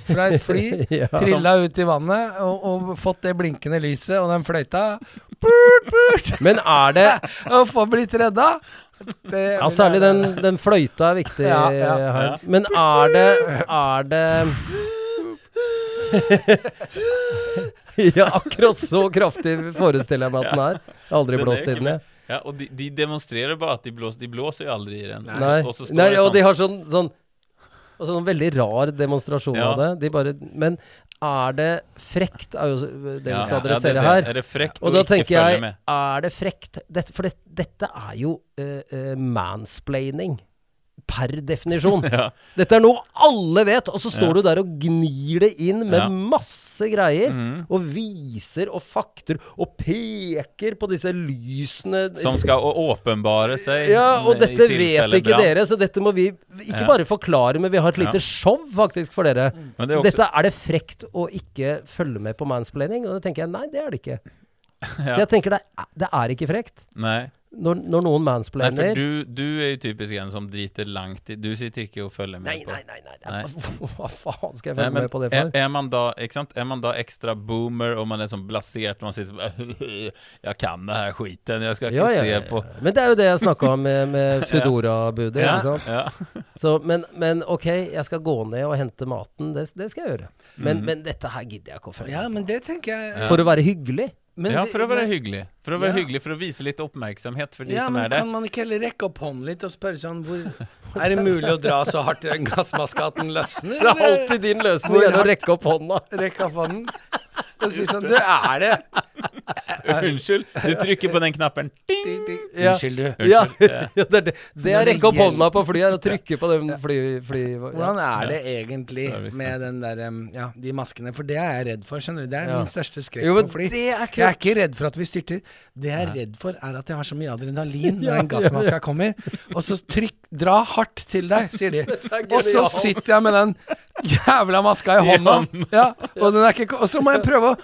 fra et fly, Ja. trilla ut i vannet og, og fått det blinkende lyset og den fløyta, burt, burt, Men er det å få blitt redda? Det Ja, særlig den, den fløyta er viktig Ja, ja. her. Ja. Men er det Er det Ja, akkurat så kraftig forestiller jeg meg at den er. Jeg har aldri blåst i den, jeg. Ja, og de, de demonstrerer bare at de blåser. De blåser jo aldri i den. Nei, Og så Nei og sånn- de har sånn, sånn og sånn veldig rar demonstrasjon Ja. av det. De bare, men er det frekt, er jo det vi skal adressere det, her. Er det frekt Og å da tenker jeg, er det frekt dette, For det, dette er jo uh, uh, mansplaining. Per definisjon. Ja. Dette er noe alle vet, og så står Ja. du der og gnir det inn med Ja. masse greier. Mm. Og viser og fakter og peker på disse lysene. Som skal åpenbare seg ja, og i dette vet ikke brann. dere, så dette må vi ikke Ja. bare forklare, men vi har et lite Ja. show faktisk for dere. Mm. det er også, dette er det frekt å ikke følge med på mansplaining? Og da tenker jeg nei, det er det ikke. Ja. Så jeg tenker det er, det er ikke frekt. Nei. Når, når noen Nei, for du, du er jo typisk en som driter langt i Du sitter ikke og følger med Nei, på nei, nei. nei. Nei. Hva, faen skal jeg Nei, følge men med på det er, for? er, man da, ikke sant? er man da ekstra boomer og man er sånn blasert og man sitter bare Jeg kan det her skiten, jeg skal ikke Ja, ja, se på ja. Men det er jo det jeg snakka om med, med Foodora-budet. ja, ikke sant? ja. Så, men, men ok, jeg skal gå ned og hente maten. Det, det skal jeg gjøre. Men, Mhm. men dette her gidder jeg ikke å følge Ja, med men det jeg Ja. For å være hyggelig. Men ja, for å være men- hyggelig. For å være Ja. hyggelig, for å vise litt oppmerksomhet for de Ja, som men er der. kan man ikke heller rekke opp hånden litt og spørre sånn hvor Er det mulig å dra så hardt i den gassmaska at den løsner? Det er alltid din løsning er å rekke opp hånda. Rekke opp hånden og si sånn Du, er det Unnskyld, du trykker på den knappen. Ding! Ja. Unnskyld, du. Unnskyld, ja, det er det. Det er Når rekke opp hånda på flyet, er å trykke på den fly... fly ja. Hvordan er det egentlig med den der, ja, de maskene? For det er jeg redd for, skjønner du. Det er Ja. min største skrekk på fly. er Jeg er ikke redd for at vi styrter. Det jeg er redd for, er at jeg har så mye adrenalin når en gassmaske ja, kommer. Og så trykk Dra hardt til deg, sier de. Og så sitter jeg med den jævla maska i hånda. Ja, og, den er ikke, og så må jeg prøve å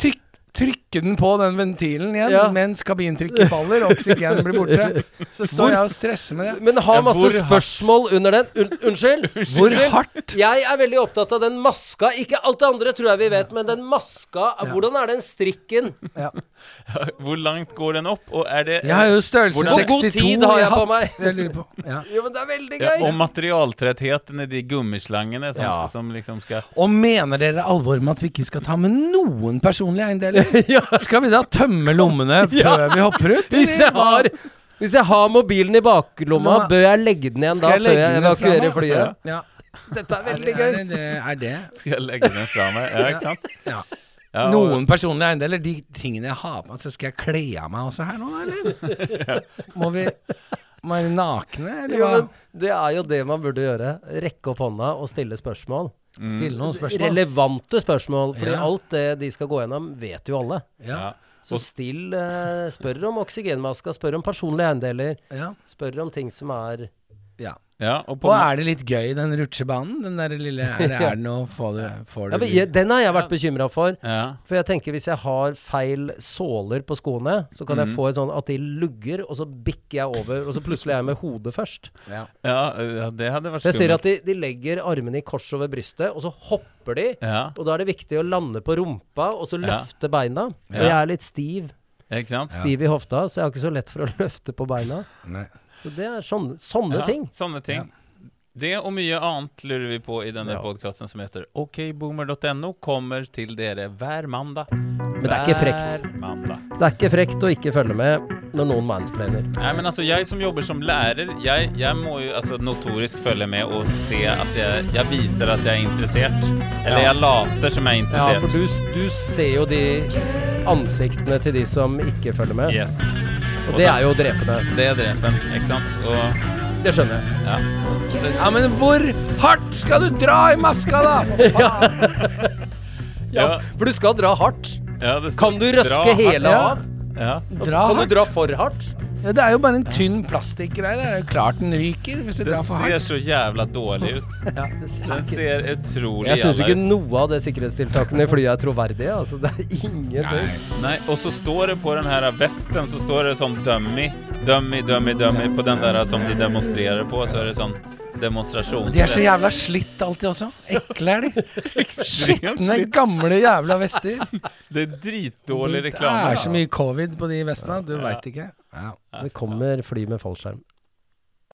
tykk, trykke den på den ventilen igjen Ja. mens kabintrykket faller og oksygenet blir borte. Så står jeg og stresser med det. Men har Ja, masse hardt? spørsmål under den. Un unnskyld? Hvor Unnskyld? hardt? Jeg er veldig opptatt av den maska. Ikke alt det andre tror jeg vi vet, men den maska Hvordan er den strikken? Ja. Hvor langt går den opp? Og er det Jeg har jo størrelse Hvordan- Hvor god tid har jeg på meg? Jeg lurer på. Ja. Jo, men det er veldig ja, gøy. Og materialtrettheten i de gummislangene som, Ja. som liksom skal Og mener dere alvor med at vi ikke skal ta med noen personlige eiendeler? Skal vi da tømme lommene før vi hopper ut? Hvis jeg har hvis jeg har mobilen i baklomma, Nå- bør jeg legge den igjen da jeg før jeg evakuerer flyet? Ja. Dette er Er veldig gøy. er det, er det? Skal jeg legge den fra meg? Ja, ikke sant? Ja. Ja, og- Noen personlige eiendeler, de tingene jeg har på meg, så skal jeg kle av meg også her nå, eller? Må vi Må vi være nakne, eller Jo, hva? men det er jo det man burde gjøre. Rekke opp hånda og stille spørsmål. Stille noen spørsmål. Relevante spørsmål. Fordi Ja. alt det de skal gå gjennom, vet jo alle. Ja. Så still eh, Spør om oksygenmaska, spør om personlige eiendeler. ja. Spør om ting som er ja. ja, og på Og er det litt gøy, den rutsjebanen? Den der lille Er det, er det noe Får du, får du ja, Den har jeg vært bekymra for. ja. For jeg tenker hvis jeg har feil såler på skoene, så kan jeg få et sånn at de lugger, og så bikker jeg over, og så plutselig er jeg med hodet først. ja. Det hadde vært skummelt. jeg ser at de, de legger armene i kors over brystet, og så hopper de. Ja, Og da er det viktig å lande på rumpa, og så Ja. løfte beina. Og jeg er litt stiv. ikke sant? Stiv i hofta, så jeg har ikke så lett for å løfte på beina. Nei. Så det er sånne, sånne Ja, ting. Sånne ting. Det og mye annet lurer vi på i denne Ja. podkasten som heter okboomer.no, kommer til dere hver mandag. Men det er ikke frekt. Det er ikke frekt å ikke følge med når noen mansplainer. Nei, men altså, jeg som jobber som lærer, jeg, jeg må jo altså, notorisk følge med og se at jeg, jeg viser at jeg er interessert. Eller Ja. jeg later som jeg er interessert. Ja, for du, du ser jo de ansiktene til de som ikke følger med. Yes. Og det er jo drepende. Det er en, ikke sant? Og Det skjønner jeg. ja. Ja, men hvor hardt skal du dra i maska, da? Ja, For du skal dra hardt. ja, Kan du røske hele Ja. av? Ja. Kan hardt. du dra for hardt? Ja, det er jo bare en tynn plastikkgreie. Det er jo klart den ryker hvis du Den drar for ser hardt. så jævla dårlig ut. Ja, det ser Den ikke ser utrolig Jeg syns jævla ikke ut. noe av det sikkerhetstiltakene i flyet er troverdige. Altså, det er ingenting. Nei, og så står det på den her vesten så står det sånn dummy, dummy, dummy, dummy på den der som de demonstrerer på, så er det sånn demonstrasjon. De er så jævla slitt alltid også. Ekle er de. Skitne, gamle jævla vester. Det er dritdårlig Det er så mye covid på de vestene. Du veit ikke. Ja. Det kommer fly med fallskjerm.